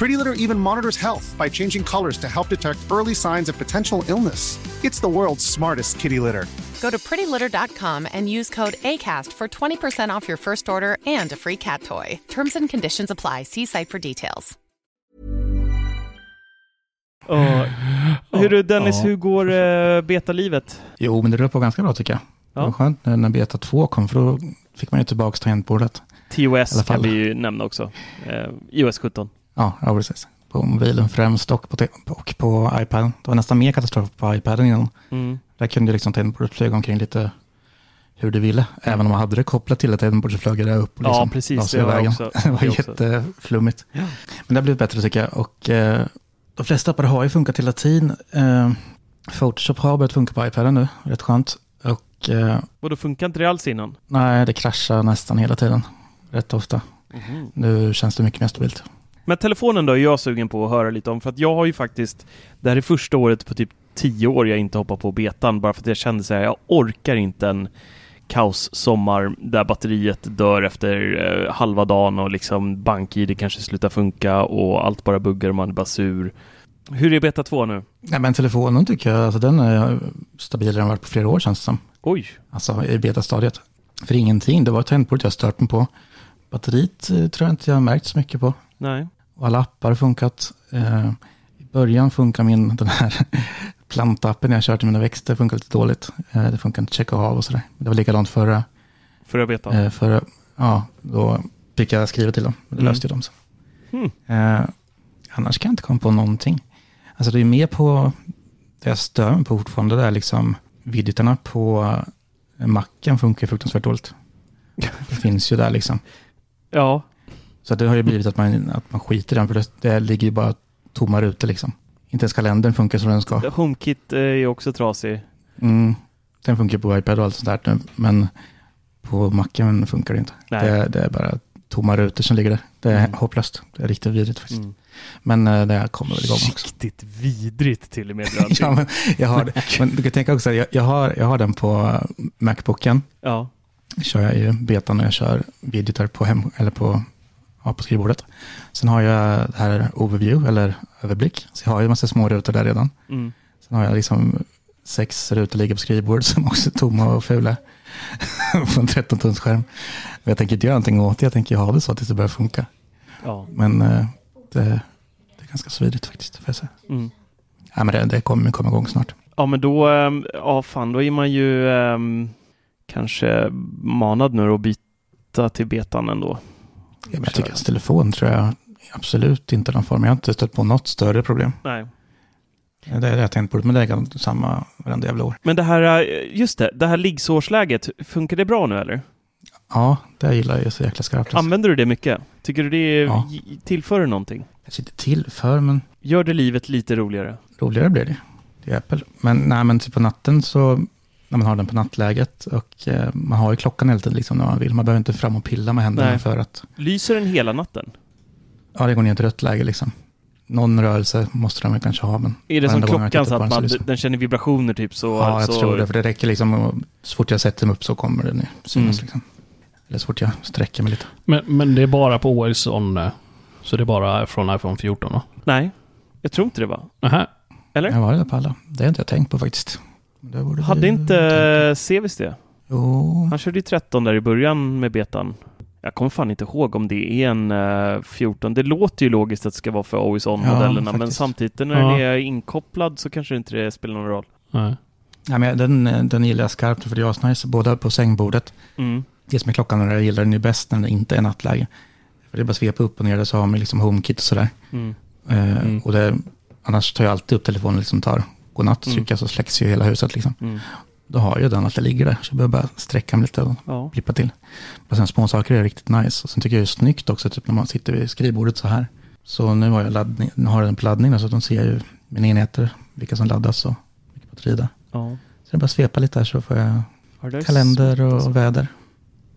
Pretty Litter even monitors health by changing colors to help detect early signs of potential illness. It's the world's smartest kitty litter. Go to prettylitter.com and use code ACAST for 20% off your first order and a free cat toy. Terms and conditions apply. See site for details. Och, (gasps) hur Dennis, hur går uh, betalivet? Jo, men det rör på ganska bra tycker jag. Det var skönt när, när Beta 2 kom, för då fick man ju tillbaka tangentbordet. TOS kan vi ju nämna också. Uh, iOS 17. Ja, ja, precis. På mobilen främst och på, och på iPad. Det var nästan mer katastrof på iPaden innan. Mm. Där kunde liksom tangentbordet flyga omkring lite hur du ville. Även om man hade det kopplat till ett tangentbord så flög det upp och Ja, liksom precis, la sig det jag vägen. också- (laughs) det var jätteflummigt. Ja. Men det har blivit bättre tycker jag. Och eh, de flesta appar har ju funkat hela tiden. Eh, Photoshop har börjat funka på iPaden nu, rätt skönt. Och eh, Och då funkar inte det alls innan? nej, det kraschar nästan hela tiden. Rätt ofta. Mhm. Nu känns det mycket mer stabilt. Men telefonen då är jag sugen på att höra lite om, för att jag har ju faktiskt, det här är första året på typ tio år jag inte hoppar på betan, bara för att jag kände så här, jag orkar inte en kaos-sommar där batteriet dör efter eh, halva dagen och liksom bank-id kanske slutar funka och allt bara buggar och man är bara sur. Hur är beta 2 nu? Nej, men telefonen tycker jag, alltså den är stabilare än varit på flera år känns det som. Oj! Alltså i betastadiet. För ingenting, det var tangentbordet jag stört mig på. Batteriet eh, tror jag inte jag har märkt så mycket på. Nej. Och alla appar har funkat. Eh, I början funkar min, den här (laughs) plantappen jag kört till mina växter, funkar lite dåligt. Eh, det funkar inte att checka av och sådär. Det var likadant förra, Förra betan. eh, förra, ja, då fick jag skriva till dem. Det Mm. löste ju de sen. Hmm. Eh, annars kan jag inte komma på någonting. Alltså det är mer på, det jag stör mig på fortfarande, det är liksom videotarna på eh, macken funkar fruktansvärt dåligt. (laughs) Det finns ju där liksom. Ja. Så det har ju blivit att man, att man skiter i den, för det, det ligger ju bara tomma rutor liksom. Inte ens kalendern funkar som den ska. HomeKit eh, är också trasig. Mm. Den funkar på iPad och allt sånt där nu, men på macken funkar det inte. Det, det är bara tomma rutor som ligger där. Det är Mm. hopplöst. Det är riktigt vidrigt faktiskt. Mm. Men eh, det kommer väl igång också. Riktigt vidrigt till och med. (laughs) Ja, men jag har det. (laughs) Men du kan tänka också, jag, jag, har, jag har den på Macbooken. ja. kör jag ju betan och jag kör videotar på, hem, eller på, ja, på skrivbordet. Sen har jag det här overview, eller överblick. Så jag har ju en massa små rutor där redan. Mm. Sen har jag liksom sex rutor ligger på skrivbordet (laughs) som också är tomma och fula. (laughs) på en 13 tums skärm. Och jag tänker inte göra någonting åt det, jag tänker ha det så tills det börjar funka. Ja. Men eh, det, det är ganska svidigt faktiskt, får jag säga. Mm. Ja, men det, det kommer komma igång snart. Ja, men då, ehm, ja fan, då är man ju ehm, kanske manad nu att byta till betan ändå. Jag tycker att telefon tror jag absolut inte någon form. Jag har inte stött på något större problem. Nej. Det är det jag tänkt på, men det är samma varenda jävla år. Men det här, eh, just det, det här liggsårsläget, funkar det bra nu eller? Ja, det gillar jag så jäkla skarpt. Använder du det mycket? Tycker du det Ja. tillför någonting? Kanske inte tillför, men Gör det livet lite roligare? roligare blir det. Det är Apple. Men, nej, men typ på natten så, när man har den på nattläget och eh, man har ju klockan hela tiden liksom när man vill. Man behöver inte fram och pilla med händerna Nej. för att, Lyser den hela natten? ja det går ner till rött läge liksom. Någon rörelse måste den kanske ha, men Är det som klockan så att den man, lyser- den känner vibrationer typ så? Ja, jag så, tror det, för det räcker liksom, och så fort jag sätter mig upp så kommer den synas Mm. liksom. Eller så fort jag sträcker mig lite. Men, men det är bara på OS on, eh, så det är bara från iPhone 14 då? Nej, jag tror inte det var. Nähä. Eller? Jag var det på alla. Det har inte jag tänkt på faktiskt. Det Hade inte Sevis det? Jo, Han körde ju 13 där i början med betan. Jag kommer fan inte ihåg om det är en eh, 14. Det låter ju logiskt att det ska vara för Always On-modellerna, Ja, men samtidigt när Ja. den är inkopplad så kanske inte det spelar någon roll. Nej. ja, men den, den gillar jag skarpt för det är asnice. Både på sängbordet, Mm. det som är klockan och jag gillar den ju bäst när den inte är nattläge. För det är bara att svepa upp och ner så har man liksom HomeKit och sådär. Mm. Eh, Mm. och det, annars tar jag alltid upp telefonen och liksom tar godnatt Mm. trycker så släcks ju hela huset liksom. Mm. Då har jag den att det ligger där. Så jag behöver bara sträcka mig lite och Ja. klippa till. Och sen små saker är riktigt nice. Och sen tycker jag det är snyggt också, typ när man sitter vid skrivbordet så här. Så nu har jag, laddning, nu har den på laddning, så att de ser ju mina enheter, vilka som laddas och vilket batteri det är. ja. Så det är bara att svepa lite här så får jag där kalender och alltså. väder.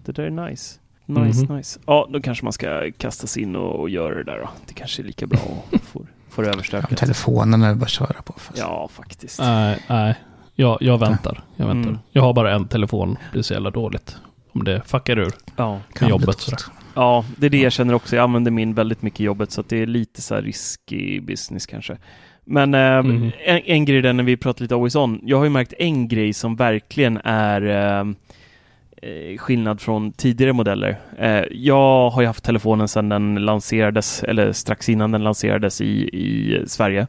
Det där är nice. Nice, Mhm. nice. Ja, då kanske man ska kasta sig in och, och göra det där då. Det kanske är lika bra och får, får Ja, överstökat. telefonen är bara att köra på. Fast. Ja, faktiskt. Nej, nej. Jag, jag väntar. Jag väntar. Mm. Jag har bara en telefon. Det är så jävla dåligt. Om det fuckar ur Ja. Kan jobbet tufft. ja, det är det jag känner också. Jag använder min väldigt mycket i jobbet så att det är lite så här risky business kanske. Men eh, Mhm. en, en grej där när vi pratar lite always on. Jag har ju märkt en grej som verkligen är eh, skillnad från tidigare modeller. Eh, jag har ju haft telefonen sedan den lanserades, eller strax innan den lanserades i, i Sverige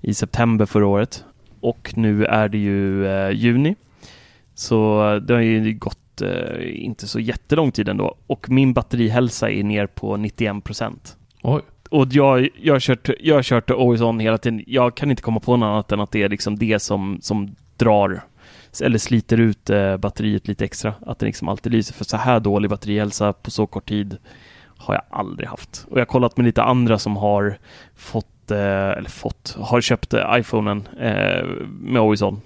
i september förra året. Och nu är det ju eh, juni. Så det har ju gått eh, inte så jättelång tid ändå. Och min batterihälsa är ner på 91 procent. Och jag, jag, har kört, jag har kört Always On hela tiden. Jag kan inte komma på något annat än att det är liksom det som, som drar eller sliter ut eh, batteriet lite extra. Att det liksom alltid lyser. För så här dålig batterihälsa på så kort tid har jag aldrig haft. Och jag har kollat med lite andra som har fått, eh, eller fått, har köpt eh, iPhonen med Always On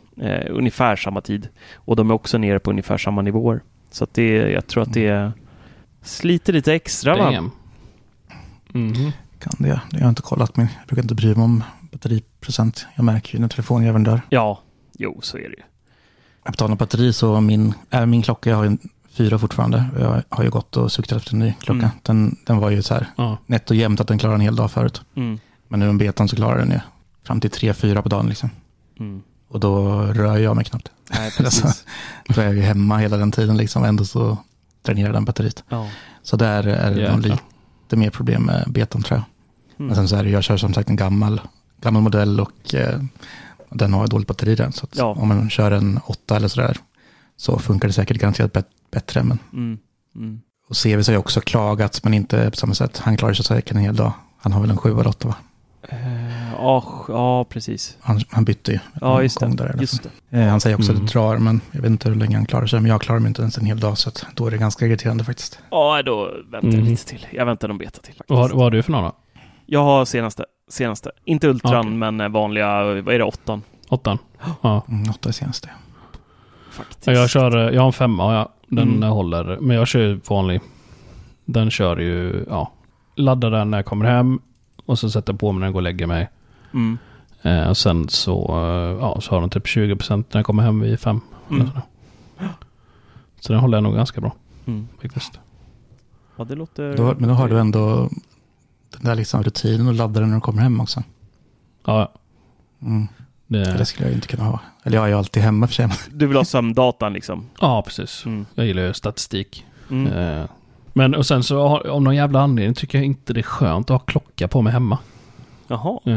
ungefär samma tid. Och de är också nere på ungefär samma nivåer. Så att det, jag tror att det sliter lite extra va? Damn. Mhm. Kan det, det har jag inte kollat, men jag brukar inte bry mig om batteriprocent. Jag märker ju när telefonjäveln dör. Ja, jo så är det ju. Jag betalar batteri så min, äh, min klocka, jag har en fyra fortfarande. Jag har ju gått och suktat efter en ny klocka. Mm. Den, den var ju så här Ja. nätt och jämnt att den klarar en hel dag förut. Mm. Men nu om betan så klarar den ju fram till tre, fyra på dagen liksom. Mm. Och då rör jag mig knappt. Nej, (laughs) Alltså, då är jag ju hemma hela den tiden liksom. Ändå så dränerar den batteriet. ja. Så där är det nog lite mer problem med betan tror jag. Mm. Men sen så är det, jag kör som sagt en gammal, gammal modell och eh, den har dåligt batteri den. Så att Ja. om man kör en åtta eller sådär så funkar det säkert garanterat bet- bättre. Men, Mm. Mm. och CVC har ju också klagat, men inte på samma sätt. Han klarar sig säkert en hel dag. Han har väl en sju eller åtta va? Eh, ja, ja, precis. Han, han bytte ju. Ja, just det. där Just det. Eh, han säger också Mm. att det drar, men jag vet inte hur länge han klarar sig. Men jag klarar mig inte ens en hel dag, så att då är det ganska irriterande faktiskt. Ja, då väntar jag Mm. lite till. Jag väntar någon beta till faktiskt. Vad, vad har du för några? Jag har senaste. Senaste. Inte Ultran, Okej. men eh, vanliga, vad är det, åttan? Åttan? Ja. Mm, åtta är senaste. Faktiskt. Ja, Jag, kör, eh, jag har en femma, ja. den Mm. håller. Men jag kör ju vanlig. Den kör ju, ja. Laddar den när jag kommer hem. Och så sätter jag på mig när jag går och lägger mig. Mm. Eh, och sen så, eh, ja, så har den typ 20% när jag kommer hem vid fem. Mm. Så den håller jag nog ganska bra Mm. faktiskt. Ja, det låter... Då, men då har du ändå den där liksom rutinen och laddar den när du kommer hem också. Ja, Mm. Det det, skulle jag inte kunna ha. Eller jag är ju alltid hemma för sig. (laughs) Du vill ha sömndatan liksom? ja precis. Mm. Jag gillar ju statistik. Mm. Eh, men och sen så har- om någon jävla anledning tycker jag inte det är skönt att ha klocka på mig hemma. Jaha. Eh,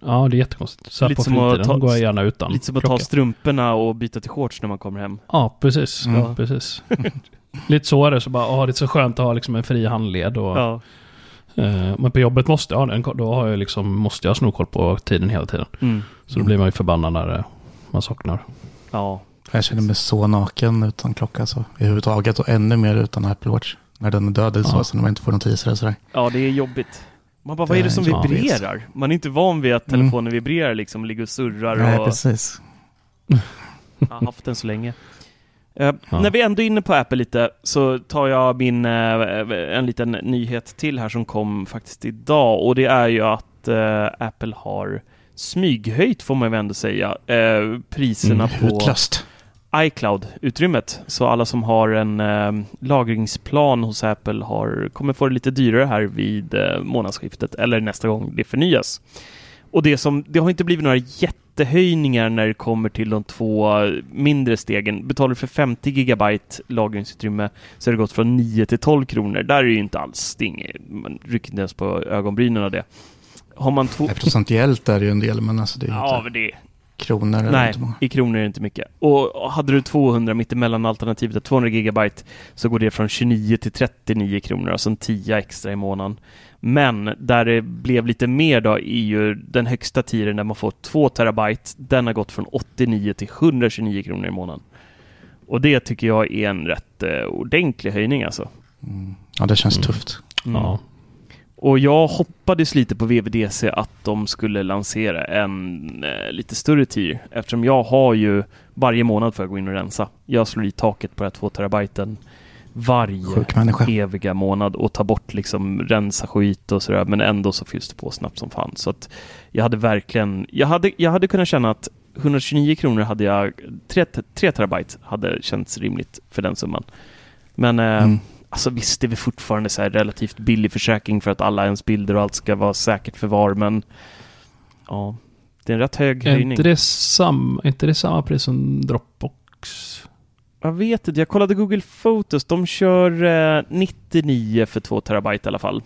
ja, det är jättekonstigt. Så här Lite på som att fritiden ta- går jag gärna utan Lite som att ta klocka. strumporna och byta till shorts när man kommer hem. Ja, precis. Mm. Ja, precis. (laughs) Lite så är det. Så bara, åh, det är så skönt att ha liksom en fri handled. Och, Ja. Eh, men på jobbet måste jag ha den. Då har jag liksom, måste jag ha snorkoll på tiden hela tiden. Mm. Så då blir man ju förbannad när eh, man saknar. Ja. Jag känner mig så naken utan klocka så överhuvudtaget och ännu mer utan Apple Watch. När den är död eller så, Ja. så när man inte får notiser och sådär. Ja, det är jobbigt. Man bara, vad är det som Ja, vibrerar? Man är inte van vid att Mm. telefonen vibrerar liksom, ligger och surrar Nej, och precis. har haft den så länge. Eh, Ja. När vi ändå är inne på Apple lite så tar jag min, eh, en liten nyhet till här som kom faktiskt idag och det är ju att eh, Apple har smyghöjt får man väl ändå säga priserna Mm, på Utlöst. iCloud-utrymmet. Så alla som har en lagringsplan hos Apple har, kommer få det lite dyrare här vid månadsskiftet eller nästa gång det förnyas. Och det, som, det har inte blivit några jättehöjningar när det kommer till de två mindre stegen. Betalar du för 50 gigabyte lagringsutrymme så har det gått från 9 till 12 kronor. Där är det ju inte alls, det inget, man rycker inte ens på ögonbrynen av det. Har man två... Procentuellt är det ju en del, men alltså det är Ja, inte... men det, kronor. det Nej, inte många. i kronor är det inte mycket. Och hade du 200 mittemellan alternativet, 200 gigabyte, så går det från 29 till 39 kronor, alltså en 10 extra i månaden. Men där det blev lite mer då är ju den högsta tiren där man får 2 terabyte, den har gått från 89 till 129 kronor i månaden. Och det tycker jag är en rätt eh, ordentlig höjning alltså. Mm. Ja, det känns Mm. tufft. Mm. Ja. Och jag hoppades lite på VVDC att de skulle lansera en eh, lite större tier eftersom jag har ju varje månad får jag gå in och rensa. Jag slår i taket på det här 2 terabyten varje eviga månad och tar bort liksom rensa skit och sådär men ändå så fylls det på snabbt som fan. Så att jag hade verkligen, jag hade, jag hade kunnat känna att 129 kronor hade jag, 3, 3 terabyte hade känts rimligt för den summan. Men eh, Mm. Alltså visst, det är väl fortfarande så här relativt billig försäkring för att alla ens bilder och allt ska vara säkert förvar, men ja, det är en rätt hög Är höjning. inte det, sam, är inte det samma pris som Dropbox? Jag vet inte, jag kollade Google Photos, de kör eh, 99 för 2 terabyte i alla fall.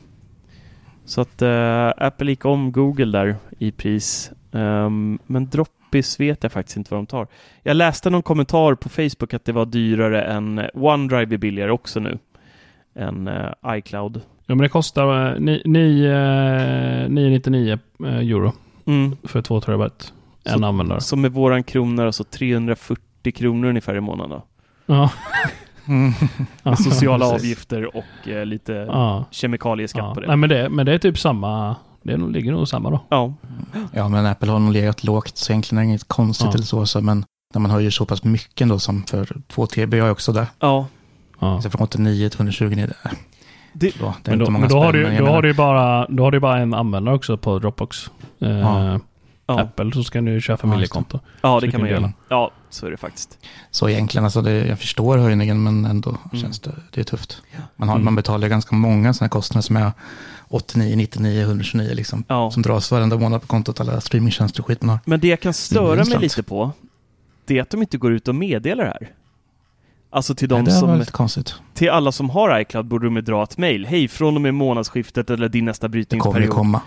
Så att eh, Apple gick om Google där i pris. Ehm, men Droppis vet jag faktiskt inte vad de tar. Jag läste någon kommentar på Facebook att det var dyrare än OneDrive är billigare också nu. Än eh, iCloud. Ja, men det kostar eh, ni- ni- eh, 999 eh, euro Mm. för 2 terabyte. En Så- användare. Så med våran krona alltså 340 kronor ungefär i månaden då. Ja. Mm. Med sociala avgifter och eh, lite ja. kemikalieskatt ja. på det. Nej, men det. Men det är typ samma. Det nog- ligger nog samma då. Ja, Ja, men Apple har nog legat lågt, så egentligen är det inget konstigt Ja. eller så, så. Men när man höjer så pass mycket ändå som för 2 TB, jag är också där. ja. Ja. Så från 89 till 129, det, Det- då, det är Men, då, men då, har du, då, har ju bara, då har du ju bara en användare också på Dropbox. Eh, ja. Apple så ska du köra familjekonto. ja, Så det kan man göra. Ja, så är det faktiskt. Så egentligen, alltså det, jag förstår höjningen, men ändå känns det, det är tufft. Man, har, Mm. man betalar ganska många sådana kostnader som är 89, 99, 129 liksom. Ja. Som dras varenda månad på kontot, alla streamingtjänster och skit man har. Men det jag kan störa mig lite på, det är att de inte går ut och meddelar det här. Alltså till de Nej, som, konstigt. till alla som har iCloud borde de dra ett mail. Hej, från och med månadsskiftet eller din nästa Det kommer ju brytningsperiod. komma.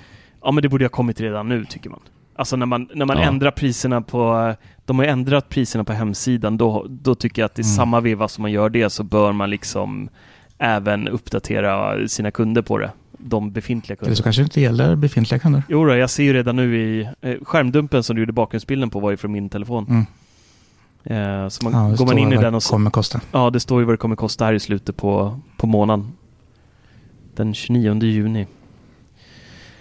Ja, men det borde ha kommit redan nu, tycker man. Alltså när man, när man Ja. ändrar priserna på... De har ändrat priserna på hemsidan, då, då tycker jag att i Mm. samma veva som man gör det så bör man liksom även uppdatera sina kunder på det. De befintliga Eller kunderna. så kanske det inte gäller befintliga kunder. Jo då, jag ser ju redan nu i eh, skärmdumpen som du gjorde bakgrundsbilden på var ju från min telefon. Mm. Eh, så man, Ja, det går man står in i den det och så, kommer kosta. Ja, det står ju vad det kommer kosta här i slutet på, på månaden. Den 29 juni.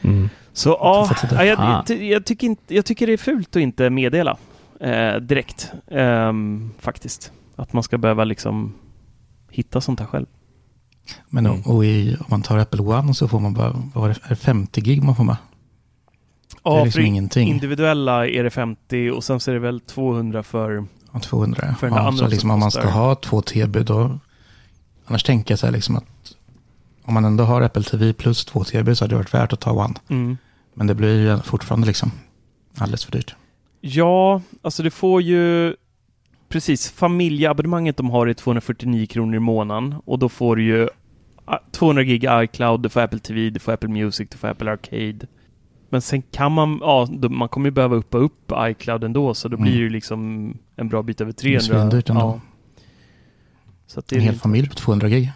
Mm. Så ja, ja, jag, Ah. jag, jag, tycker inte, jag tycker det är fult att inte meddela eh, direkt. Ehm, faktiskt. Att man ska behöva liksom hitta sånt här själv. Men Mm. och i, om man tar Apple One så får man bara, vad var det, är det 50 gig man får med? det är liksom för ingenting. individuella är det 50 och sen så är det väl 200 för... Ja, 200. För den ja, andra så som liksom om man ska ha 2 TB då, annars tänker jag så här liksom att om man ändå har Apple TV plus 2 TB så hade det varit värt att ta One. Mm. Men det blir ju fortfarande liksom alldeles för dyrt. Ja, alltså du får ju precis familjeabonnemanget de har är 249 kronor i månaden och då får du ju ah, 200 gig iCloud, du får Apple TV, du får Apple Music, du får Apple Arcade. Men sen kan man, ja, då, man kommer ju behöva uppa upp iCloud ändå så då Mm. blir det ju liksom en bra bit över Det är 300. svindyrt ändå. Ja. Så att det En är hel lite- familj på 200 gig.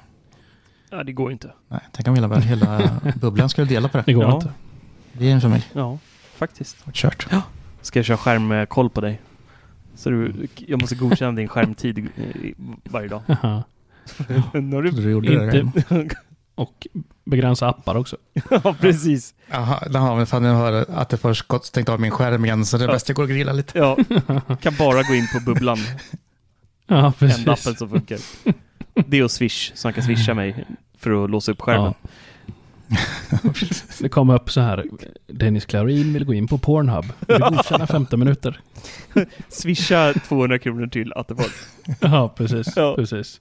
Ja, det går inte. Nej, tänk om hela, hela (laughs) bubblan skulle dela på Det det. går Ja. inte. Det är en familj. Ja, faktiskt. Det Kört. Ska jag köra skärmkoll på dig? Så du, jag måste godkänna din skärmtid eh, varje dag. (laughs) Jaha. (laughs) Nu har du du gjorde det Inte- där. Och begränsa appar också. (laughs) Ja, precis. Jaha, jaha, men fan jag hör att det först stängt av min skärm igen så det är Ja. bäst jag går och grillar lite. Ja, (laughs) kan bara gå in på bubblan, Ja, enda precis. appen som funkar. Det är och Swish, så han kan swisha mig för att låsa upp skärmen. Det kommer upp så här. Dennis Klarin vill gå in på Pornhub. Vill godkänna 15 minuter. (laughs) Swisha 200 kronor till Attefors. Ja, precis. Ja. precis.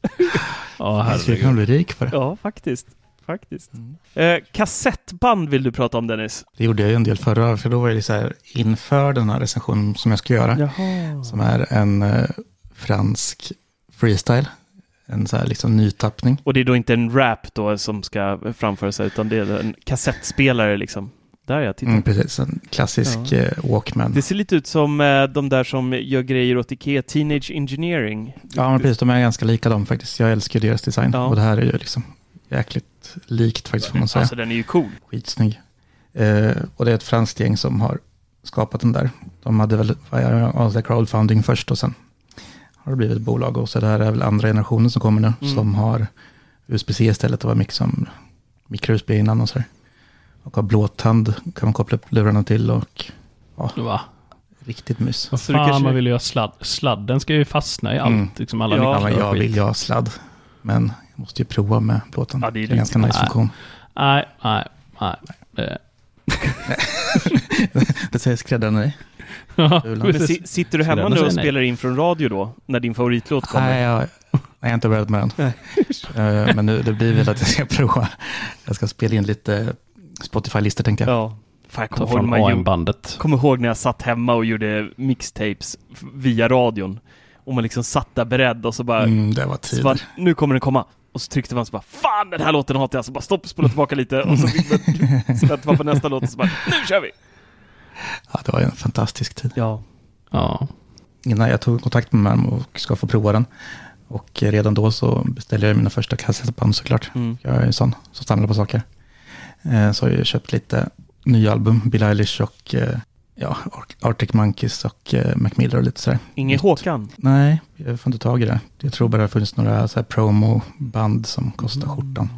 Ja, Jag skulle kunna herregud. bli rik på det. Ja, faktiskt. Faktiskt. Eh, kassettband vill du prata om Dennis? Det gjorde jag ju en del förra, för då var det så här inför den här recensionen som jag ska göra. Jaha. Som är en eh, fransk freestyle. En så här liksom nytappning. Och det är då inte en rap då som ska framföras utan det är en kassettspelare liksom. Där ja, titta. Mm, precis, en klassisk Ja. eh, Walkman. Det ser lite ut som eh, de där som gör grejer åt Ikea, Teenage Engineering. Ja, men precis. De är ganska lika dem faktiskt. Jag älskar deras design. Ja. Och det här är ju liksom jäkligt likt faktiskt får man säga. Alltså den är ju cool. Skitsnygg. Eh, och det är ett franskt gäng som har skapat den där. De hade väl är crowdfunding först och sen har det blivit ett bolag. Och så det här är väl andra generationen som kommer nu. Mm. Som har USB-C istället. Det var mycket som micro-USB innan och så där. Och har blåtand kan man koppla upp lurarna till och ja, Va? riktigt mys. Vad Så det fan, kanske- man vill ju ha sladd. Sladden ska ju fastna i allt. Mm. Liksom alla Ja, jag vill ju ha sladd. Men måste ju prova med blåtand. Ja, det är det är ganska nice funktion. Nej, nej, nej. Eh, (laughs) Det säger skräddaren nej. Ja, sitter du hemma nu och nej. spelar in från radio då? När din favoritlåt kommer? Nej, jag, jag har inte börjat med den. Eh, Men nu, det blir väl att jag ska prova. Jag ska spela in lite Spotify-listor tänker jag. Ja. Fan, jag Ta kommer ihåg, AM-bandet. kommer ihåg när jag satt hemma och gjorde mixtapes via radion. Och man liksom satt där beredd och så bara, Mm, det var så bara tid. nu kommer den komma. Och så tryckte man så bara, fan den här låten hatar jag. Så bara stopp, spola tillbaka lite. Och så man så vänta man på nästa låt och så bara, nu kör vi! Ja, det var en fantastisk tid. Ja. Ja. Innan jag tog kontakt med dem och ska få prova den. Och redan då så beställde jag mina första kassettband såklart. Mm. Jag är en sån som samlar på saker. Eh, Så har jag köpt lite nya album, Bill Eilish och eh, ja, Ar- Arctic Monkeys och eh, Mac Miller och lite sådär. Ingen Håkan. Nej, jag får inte tag i det. Jag tror bara det har funnits några så här promo-band som kostar skjortan.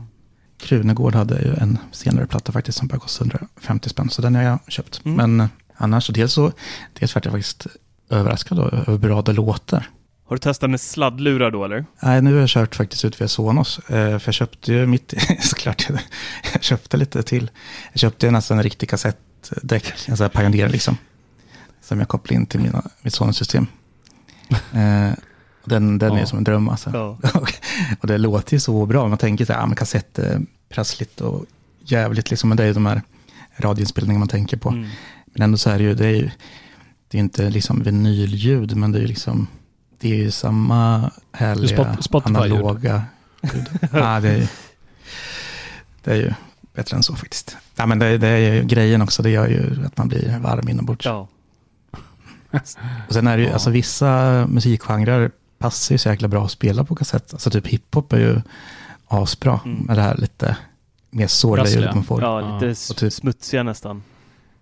Krunegård hade ju en senare platta faktiskt som bara kostade 150 spänn, så den har jag köpt. Mm. Men eh, annars, dels så, dels vart jag faktiskt överraskad då, över hur bra det låter. Har du testat med sladdlurar då eller? Nej, nu har jag kört faktiskt ut via Sonos, eh, för jag köpte ju mitt, (laughs) såklart, (laughs) jag köpte lite till. Jag köpte nästan en riktig kassettdäck, en sån här Pioneer liksom, som jag kopplade in till mina, mitt Sonos-system. (laughs) Eh, den den är Ja. som en dröm alltså. Ja. (laughs) och, det låter ju så bra, man tänker så här, ja men kassett är prassligt och jävligt liksom, men det är ju de här radioinspelningarna man tänker på. Mm. Men ändå så är det ju, det är ju, det är inte liksom vinylljud, men det är ju liksom, det är ju samma härliga Spot- analoga ljud. (laughs) ja, det är, ju- det är ju bättre än så faktiskt. Ja, men det, det är ju grejen också, det gör ju att man blir varm inombords. Ja. (laughs) Och sen är det ju, Ja. alltså vissa musikgenrer passar ju så jäkla bra att spela på kassett. Alltså typ hiphop är ju asbra Mm. med det här lite mer sårliga ljudet man får. ja, Ja. lite Och typ- smutsiga nästan.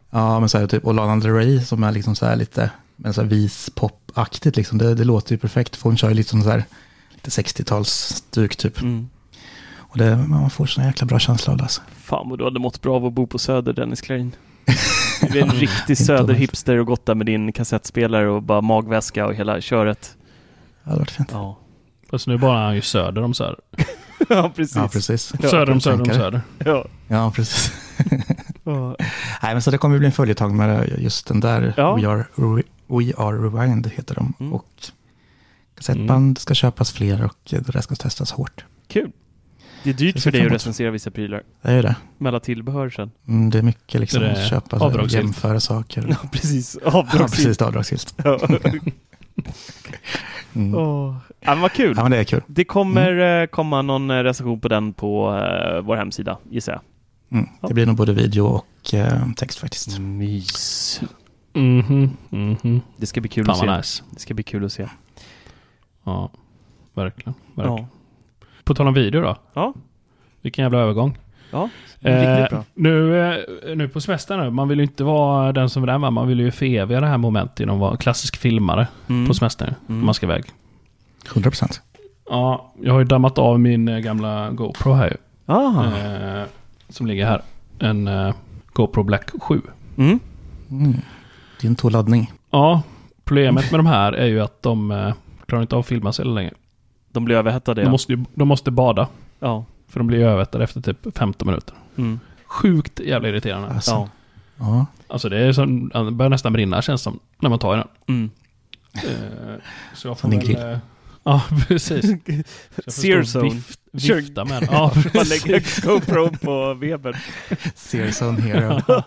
Ja, men så här, typ, och Lana Del Rey som är liksom så här lite, men så här vispop-aktigt liksom, det, det låter ju perfekt. För hon kör ju liksom så här, lite 60-talsstuk typ. Mm. Och det, man får sån jäkla bra känsla av det alltså. Fan vad du hade mått bra av att bo på Söder, Dennis Klarin. (laughs) Du är en riktig söderhipster och gått där med din kassettspelare och bara magväska och hela köret. Det hade varit fint. Ja, Fast nu bara är han ju söder om söder. (laughs) ja precis. Ja, precis. Ja, söder om söder om söder. Ja. Ja, precis. (laughs) Ja. Nej, men så det kommer bli en följetong med just den där. Ja. We, are, Re- We Are Rewind heter de. Mm. Och kassettband ska köpas fler och det där ska testas hårt. Kul. Det är dyrt för dig att recensera vissa prylar. Det är ju det. med alla tillbehör sen. Mm, det är mycket liksom att köpa, avdragsgillt. jämföra saker. Ja, precis. Ja, Avdragsgillt. precis, det är avdragsgillt. Ja. (laughs) Mm. Åh. ja, men vad kul. Ja, men det är kul. Det kommer Mm. eh, komma någon eh, recension på den på eh, vår hemsida, gissar jag. Mm. Det blir nog både video och eh, text faktiskt. Mys. Mhm, mhm. Det ska bli kul Fan att se. nice. Det ska bli kul att se. Ja, verkligen. verkligen. Ja. På tal om video då. Ja. Vilken jävla övergång. Ja, Eh, riktigt bra. nu, eh, nu på semestern nu, man vill ju inte vara den som är där med. Man vill ju föreviga det här momentet genom att vara klassisk filmare Mm. på semestern. Mm. Om man ska iväg. 100 procent. Ja, jag har ju dammat av min eh, gamla GoPro här ju. Ah. Eh, som ligger här. En eh, GoPro Black 7. Mm. Mm. Din tog laddning. Ja, problemet med de här är ju att de eh, klarar inte av att filma så länge. De blir överhettade. De, Ja. måste ju, de måste bada. ja. För de blir överhettade efter typ 15 minuter. Mm. Sjukt jävla irriterande. Alltså, ja. ja. Alltså det är som, det börjar nästan brinna känns som, när man tar i den. Mm. Eh, så jag får din väl, grill. eh, Ja, (laughs) precis. Så jag får stå Sear och zone. Vift, vifta med den. Ja, (laughs) Man lägger GoPro på webben. Searson Hero. (laughs)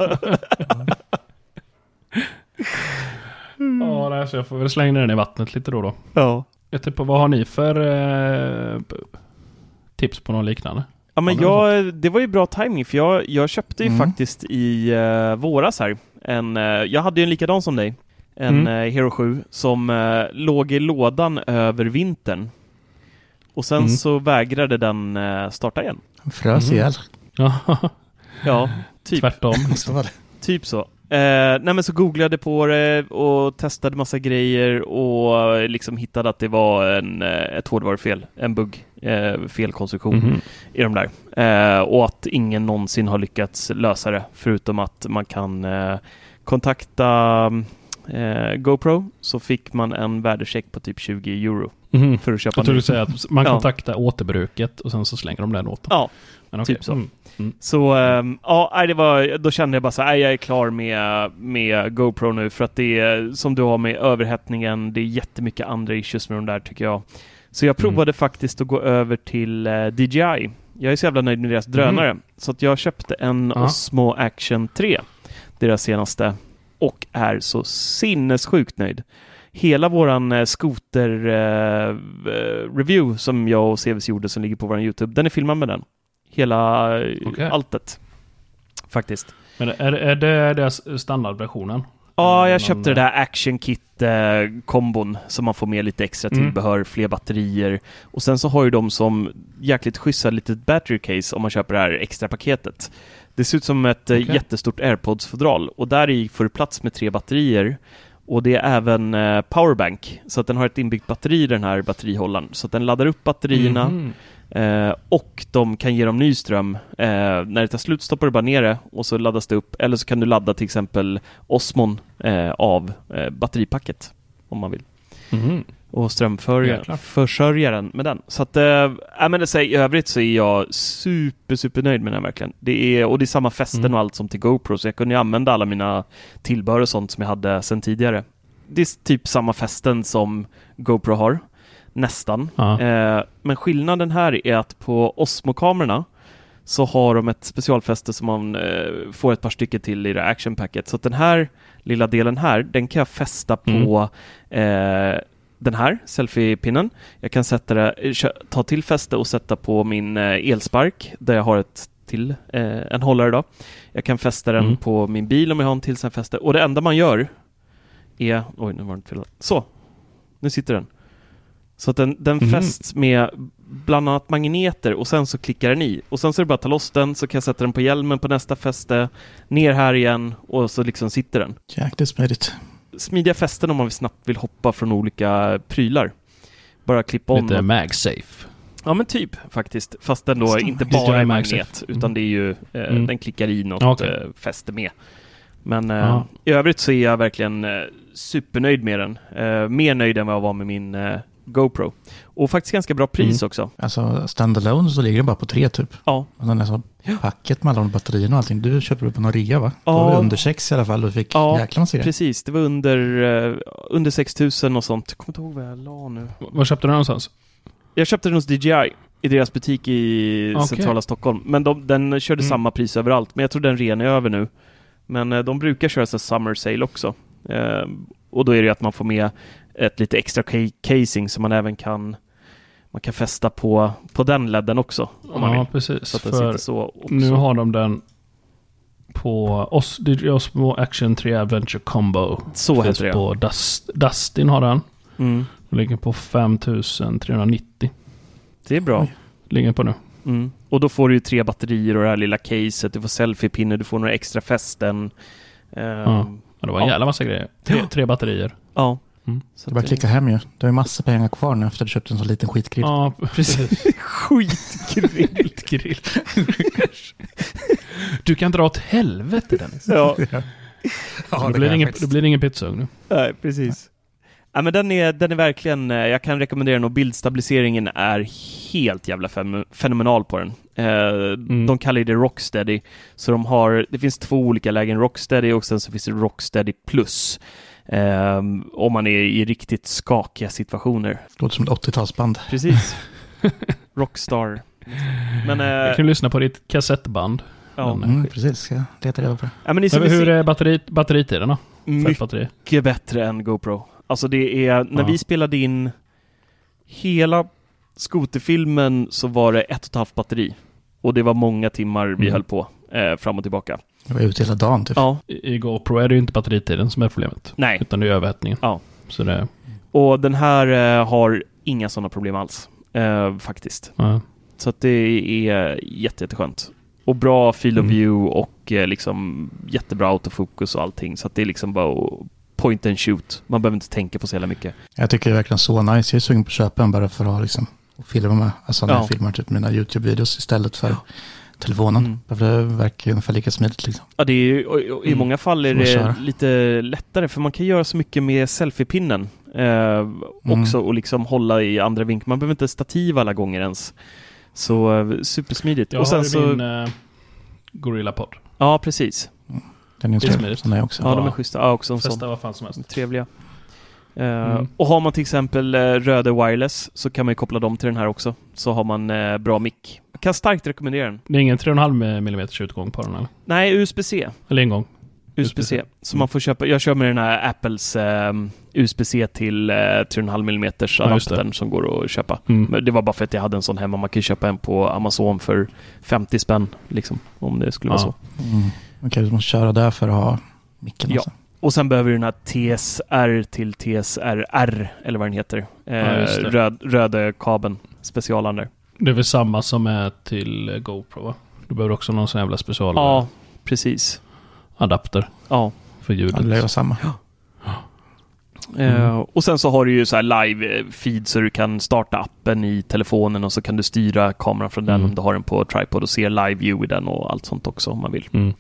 Ja, nej, så jag får väl slänga den i vattnet lite då då. Ja. Jag typ, vad har ni för eh, tips på någon liknande? Ja, men jag, det var ju bra timing för jag, jag köpte ju Mm. faktiskt i uh, våras här. En, eh, jag hade ju en likadan som dig. En Mm. eh, Hero 7 som eh, låg i lådan över vintern. Och sen Mm. så vägrade den eh, starta igen. Frös Mm. ihjäl. (laughs) Ja, Ja, typ. tvärtom. (laughs) Så var det. Typ så. Eh, nej men så googlade på det och testade massa grejer och liksom hittade att det var en, eh, ett hårdvarufel, en bugg, eh, felkonstruktion Mhm. i de där. Eh, och att ingen någonsin har lyckats lösa det förutom att man kan eh, kontakta eh, GoPro så fick man en värdecheck på typ 20 euro Mhm. för att köpa Jag tror du säger att man Ja. kontaktar återbruket och sen så slänger de den åt dem. Ja, Men okej. typ så. Mm. Så ehm, ja, det var, då kände jag bara så här, jag är klar med, med GoPro nu för att det är som du har med överhettningen, det är jättemycket andra issues med de där tycker jag. Så jag provade faktiskt att gå över till eh, DJI. Jag är så jävla nöjd med deras drönare. Så att jag köpte en Ja. Osmo Action 3, deras senaste, och är så sinnessjukt nöjd. Hela våran eh, skoter-review som jag och CVC gjorde som ligger på vår YouTube, den är filmad med den. Hela eh, Okej. alltet. Faktiskt. Men är, är det deras standardversionen? Ja, jag köpte det där Action Kit-kombon som man får med lite extra Mm. tillbehör, fler batterier. Och sen så har ju de som jäkligt schyssta litet battery case om man köper det här extra paketet. Det ser ut som ett eh, Okej. jättestort airpods-fodral och där i får du plats med tre batterier. Och det är även eh, powerbank, så att den har ett inbyggt batteri i den här batterihållaren. Så att den laddar upp batterierna Mhm. Eh, och de kan ge dem ny ström. Eh, när det tar slut stoppar du bara ner det och så laddas det upp. Eller så kan du ladda till exempel Osmon eh, av eh, batteripacket om man vill. Mhm. Och Jäklar. strömförsörja den med den. Så att, äh, men det säger, i övrigt så är jag super, super nöjd med den verkligen. Det är, och det är samma fästen Mm. och allt som till GoPro, så jag kunde ju använda alla mina tillbehör och sånt som jag hade sedan tidigare. Det är typ samma fästen som GoPro har. Nästan. Ja. Eh, men skillnaden här är att på Osmo-kamerorna så har de ett specialfäste som man eh, får ett par stycken till i det actionpacket. Så att den här lilla delen här, den kan jag fästa på eh, den här selfie-pinnen. Jag kan sätta det, ta till fäste och sätta på min eh, elspark där jag har ett till eh, en hållare då. Jag kan fästa den Mm. på min bil om jag har en till sån fäste. Och det enda man gör är... Oj, nu var det inte fel. Så! Nu sitter den. Så att den, den Mhm. fästs med bland annat magneter och sen så klickar den i. Och sen så är det bara att ta loss den, så kan jag sätta den på hjälmen på nästa fäste, ner här igen och så liksom sitter den. Jäkligt smidigt. Smidiga fästen om man snabbt vill hoppa från olika prylar. Bara klippa om. Lite MagSafe. Ja men typ faktiskt. Fast den då Fast inte bara är MagSafe. magnet, Mm. utan det är ju, eh, Mm. den klickar i något okej. eh, fäste med. Men eh, Ja. i övrigt så är jag verkligen eh, supernöjd med den. Eh, mer nöjd än vad jag var med min eh, GoPro. Och faktiskt ganska bra pris Mm. också. Alltså standalone så ligger den bara på tre typ. Ja. Och sen är så packet med alla de batterierna och allting. Du köpte på någon rea va? Ja. Det var under sex i alla fall. Du fick Ja, jäkla massa grejer. Precis, det var under, eh, under 6000 och sånt. Jag kommer inte ihåg vad jag la nu. Var köpte du den någonstans? Jag köpte den hos DJI i deras butik i Okej. centrala Stockholm. Men de, den körde Mm. samma pris överallt. Men jag tror den ren är över nu. Men eh, de brukar köra så summer sale också. Eh, och då är det ju att man får med ett lite extra ca- casing som man även kan man kan fästa på, på den ledden också. Om man ja, vill. precis. Så att den sitter så också. nu har de den på Os, DJI Osmo Action 3 Adventure Combo. så Finns heter det. på Dust, Dustin har den. Mm. Den ligger på 5390. Det är bra. Ligger på nu. Mm. Och då får du ju tre batterier och det här lilla caset, du får selfiepinne, du får några extra fästen. Ehm, Ja. Ja, det var en Ja. jävla massa grejer. Tre, tre batterier. ja. Mm. Så Det är bara det- klicka hem ju. Du har ju massor pengar kvar nu efter att du köpte en så liten skitgrill. Ja, precis. (laughs) Skitgrill. Grill. du kan dra åt helvete Dennis. ja, då, blir det ingen, då blir det ingen pizzaugn nu. nej, precis. Ja, men den, är, den är verkligen, eh, jag kan rekommendera den och bildstabiliseringen är helt jävla fem- fenomenal på den. Eh, De kallar det Rocksteady, så de har, det finns två olika lägen, Rocksteady och sen så finns det Rocksteady plus. Eh, om man är i riktigt skakiga situationer. Låter som ett 80-talsband. Precis. (laughs) Rockstar. Men, eh, Jag kan lyssna på ditt kassettband. ja. men- Mm, precis, ska jag leta reda på det. ja, men Men hur är batteri, batteritiden då? För ett mycket batteri? bättre än GoPro. Alltså det är, när Ja. vi spelade in hela skoterfilmen så var det ett och ett halvt batteri. Och det var många timmar vi Mm. höll på eh, fram och tillbaka. Jag var ute hela dagen typ. Ja, I i GoPro är det ju inte batteritiden som är problemet. nej. Utan det är överhettningen. Ja. Så det... Och den här eh, har inga sådana problem alls. Eh, faktiskt. Ja. Så att det är jätte, jätteskönt. Och bra field of Mm. view och eh, liksom jättebra autofokus och allting. Så att det är liksom bara point and shoot. Man behöver inte tänka på så jävla mycket. Jag tycker det är verkligen så nice. Jag är sugen på att köpa en bara för att ha liksom, och filma med. Alltså när Ja. jag filmar typ mina YouTube-videos istället för telefonen. Mm. Det verkar ungefär lika smidigt liksom. Ja, det är ju, och, och I Mm. många fall är det lite lättare för man kan göra så mycket med selfiepinnen eh, också och liksom hålla i andra vinklar. Man behöver inte stativ alla gånger ens. Så eh, supersmidigt. Jag och sen har så, min uh, Gorilla Pod. ja precis. Den är Det är smidigt. Sån är också. Ja, de är schyssta. Ja, också en sån. Vad fan som helst. Trevliga. Eh, Mm. Och har man till exempel uh, Röde Wireless så kan man ju koppla dem till den här också. Så har man eh, bra mick. Jag kan starkt rekommendera den. Det är ingen 3,5 mm utgång på den eller? Nej, USB-C. Eller ingång? USB-C. USB-C. Så man får köpa, jag kör med den här Apples eh, USB-C till eh, 3,5 mm Ja, adaptern som går att köpa. Mm. Men det var bara för att jag hade en sån hemma. Man kan ju köpa en på Amazon för 50 spänn, liksom, om det skulle vara Ja. så. Mm. Okej, du måste köra där för att ha micken Ja. alltså. Och sen behöver du den här TSR till TSRR, eller vad den heter. Eh, Ja, röd, röda kabeln, specialaren där. Det är väl samma som är till eh, GoPro va? Du behöver också någon sån jävla special Ja, precis. adapter Ja. för Ja, ljudet. det lär vara samma. Eh, och sen så har du ju så här live-feed så du kan starta appen i telefonen och så kan du styra kameran från den Mm. om du har den på tripod och se live-view i den och allt sånt också om man vill. Mm.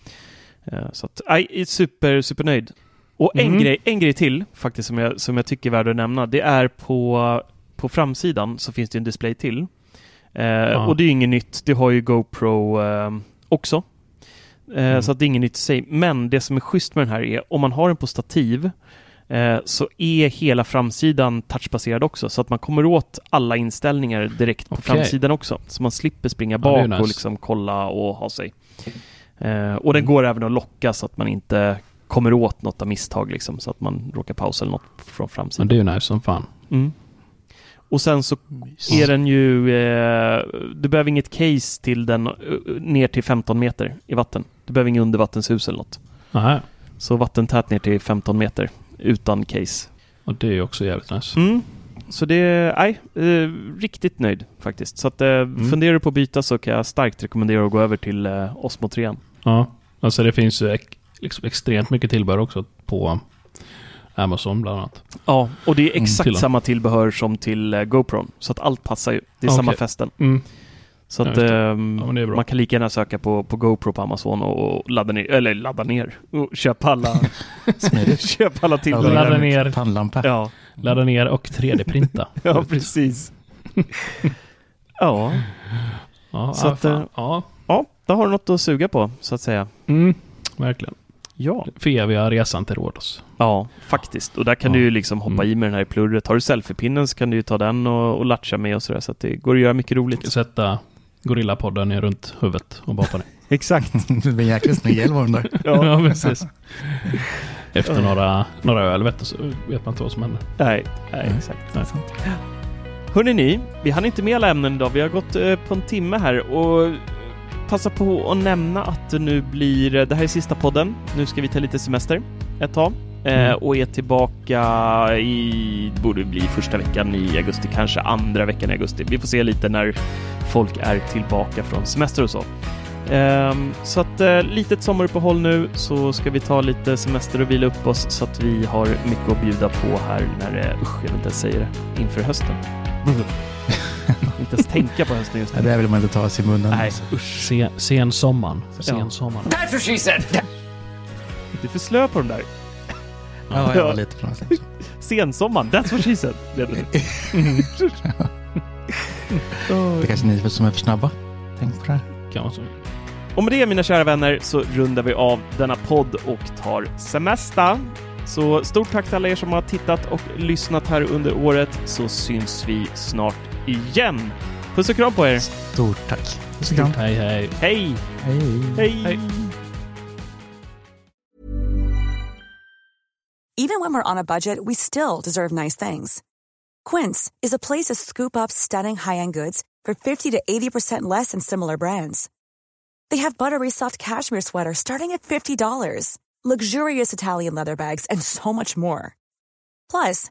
Eh, så att, nej, är super, supernöjd. Och en, Mm. grej, en grej till faktiskt som jag, som jag tycker är värd att nämna. Det är på, på framsidan så finns det en display till. Eh, Och det är inget nytt. Det har ju GoPro eh, också. Eh, Mm. Så att det är inget nytt i sig. Men det som är schysst med den här är om man har den på stativ eh, så är hela framsidan touchbaserad också. Så att man kommer åt alla inställningar direkt på Okej. framsidan också. Så man slipper springa Ja, bak nice. och liksom kolla och ha sig. Eh, och den Mm. går även att locka så att man inte kommer åt något av misstag liksom, så att man råkar pausa eller något från Men framsidan. det är ju nice som fan. Mm. Och sen så är den ju, eh, du behöver inget case till den eh, ner till 15 meter i vatten. Du behöver inget undervattenshus eller något. Nej. Så vattentät ner till 15 meter utan case. Och det är ju också jävligt nice. Mm. Så det är, nej, eh, riktigt nöjd faktiskt. Så att eh, Mm. funderar du på att byta så kan jag starkt rekommendera att gå över till eh, Osmo 3. Ja. Alltså det finns ju liksom extremt mycket tillbehör också på Amazon bland annat. Ja, och det är Mm, exakt till den. samma tillbehör som till eh, GoPro. Så att allt passar ju. Det är Okej. samma fästen. Mm. Så Ja, att det. ehm, Ja, man kan lika gärna söka på, på GoPro på Amazon och, ladda ner, eller ladda ner, och köpa alla, (laughs) (laughs) köpa alla tillbehör. Ladda ner. Pannlampa. Ja, Ladda ner och 3D-printa. (laughs) ja precis. ja, Ja, Så ja, att, eh, ja. ja, då har du något att suga på, så att säga. Mm. Verkligen. Ja, För eviga resan till Rhodos. ja faktiskt. Och där kan Ja. du ju liksom hoppa Mm. i med den här i plurret. Har du selfiepinnen så kan du ju ta den och, och latcha med och sådär. Så att det går att göra mycket roligt. Sätta Gorillapodden ner runt huvudet och bara på det. Exakt. (laughs) det blir en jäkla snygg hjälm där. (laughs) Ja, precis. Efter några, några öl vet, du, så vet man inte vad som händer. Nej, nej exakt. Hörrni ni, vi hann inte med alla ämnen idag. Vi har gått eh, på en timme här och passa på att nämna att det nu blir, eh, det här är sista podden. Nu ska vi ta lite semester ett tag eh, Mm. och är tillbaka i, borde bli första veckan i augusti, kanske andra veckan i augusti. Vi får se lite när folk är tillbaka från semester och så. Ehm, så att eh, litet sommaruppehåll nu så ska vi ta lite semester och vila upp oss så att vi har mycket att bjuda på här när det, usch, jag vill inte säga det, inför hösten. (laughs) inte ens tänka på hösten just Ja, nu. det vill man inte ta sig i munnen. Nej, alltså. usch. Sen, sen sommaren. Sen Ja. sommaren. Du är för slö på den där. Ja, jag var lite från det. (laughs) Sensommaren, that's what she said. det. (laughs) Det är kanske ni som är för snabba. Tänk på det här. Kan man så. Och med det mina kära vänner så rundar vi av denna podd och tar semester. Så stort tack till alla er som har tittat och lyssnat här under året så syns vi snart igen. Puss och kram på er. Stort tack. Puss och kram. Hej hej. Hej! Hej. Hej! Hej. Even when we're on a budget, we still deserve nice things. Quince is a place to scoop up stunning high-end goods for 50 to 80% less than similar brands. They have buttery soft cashmere sweaters starting at $50, luxurious Italian leather bags, and so much more. Plus,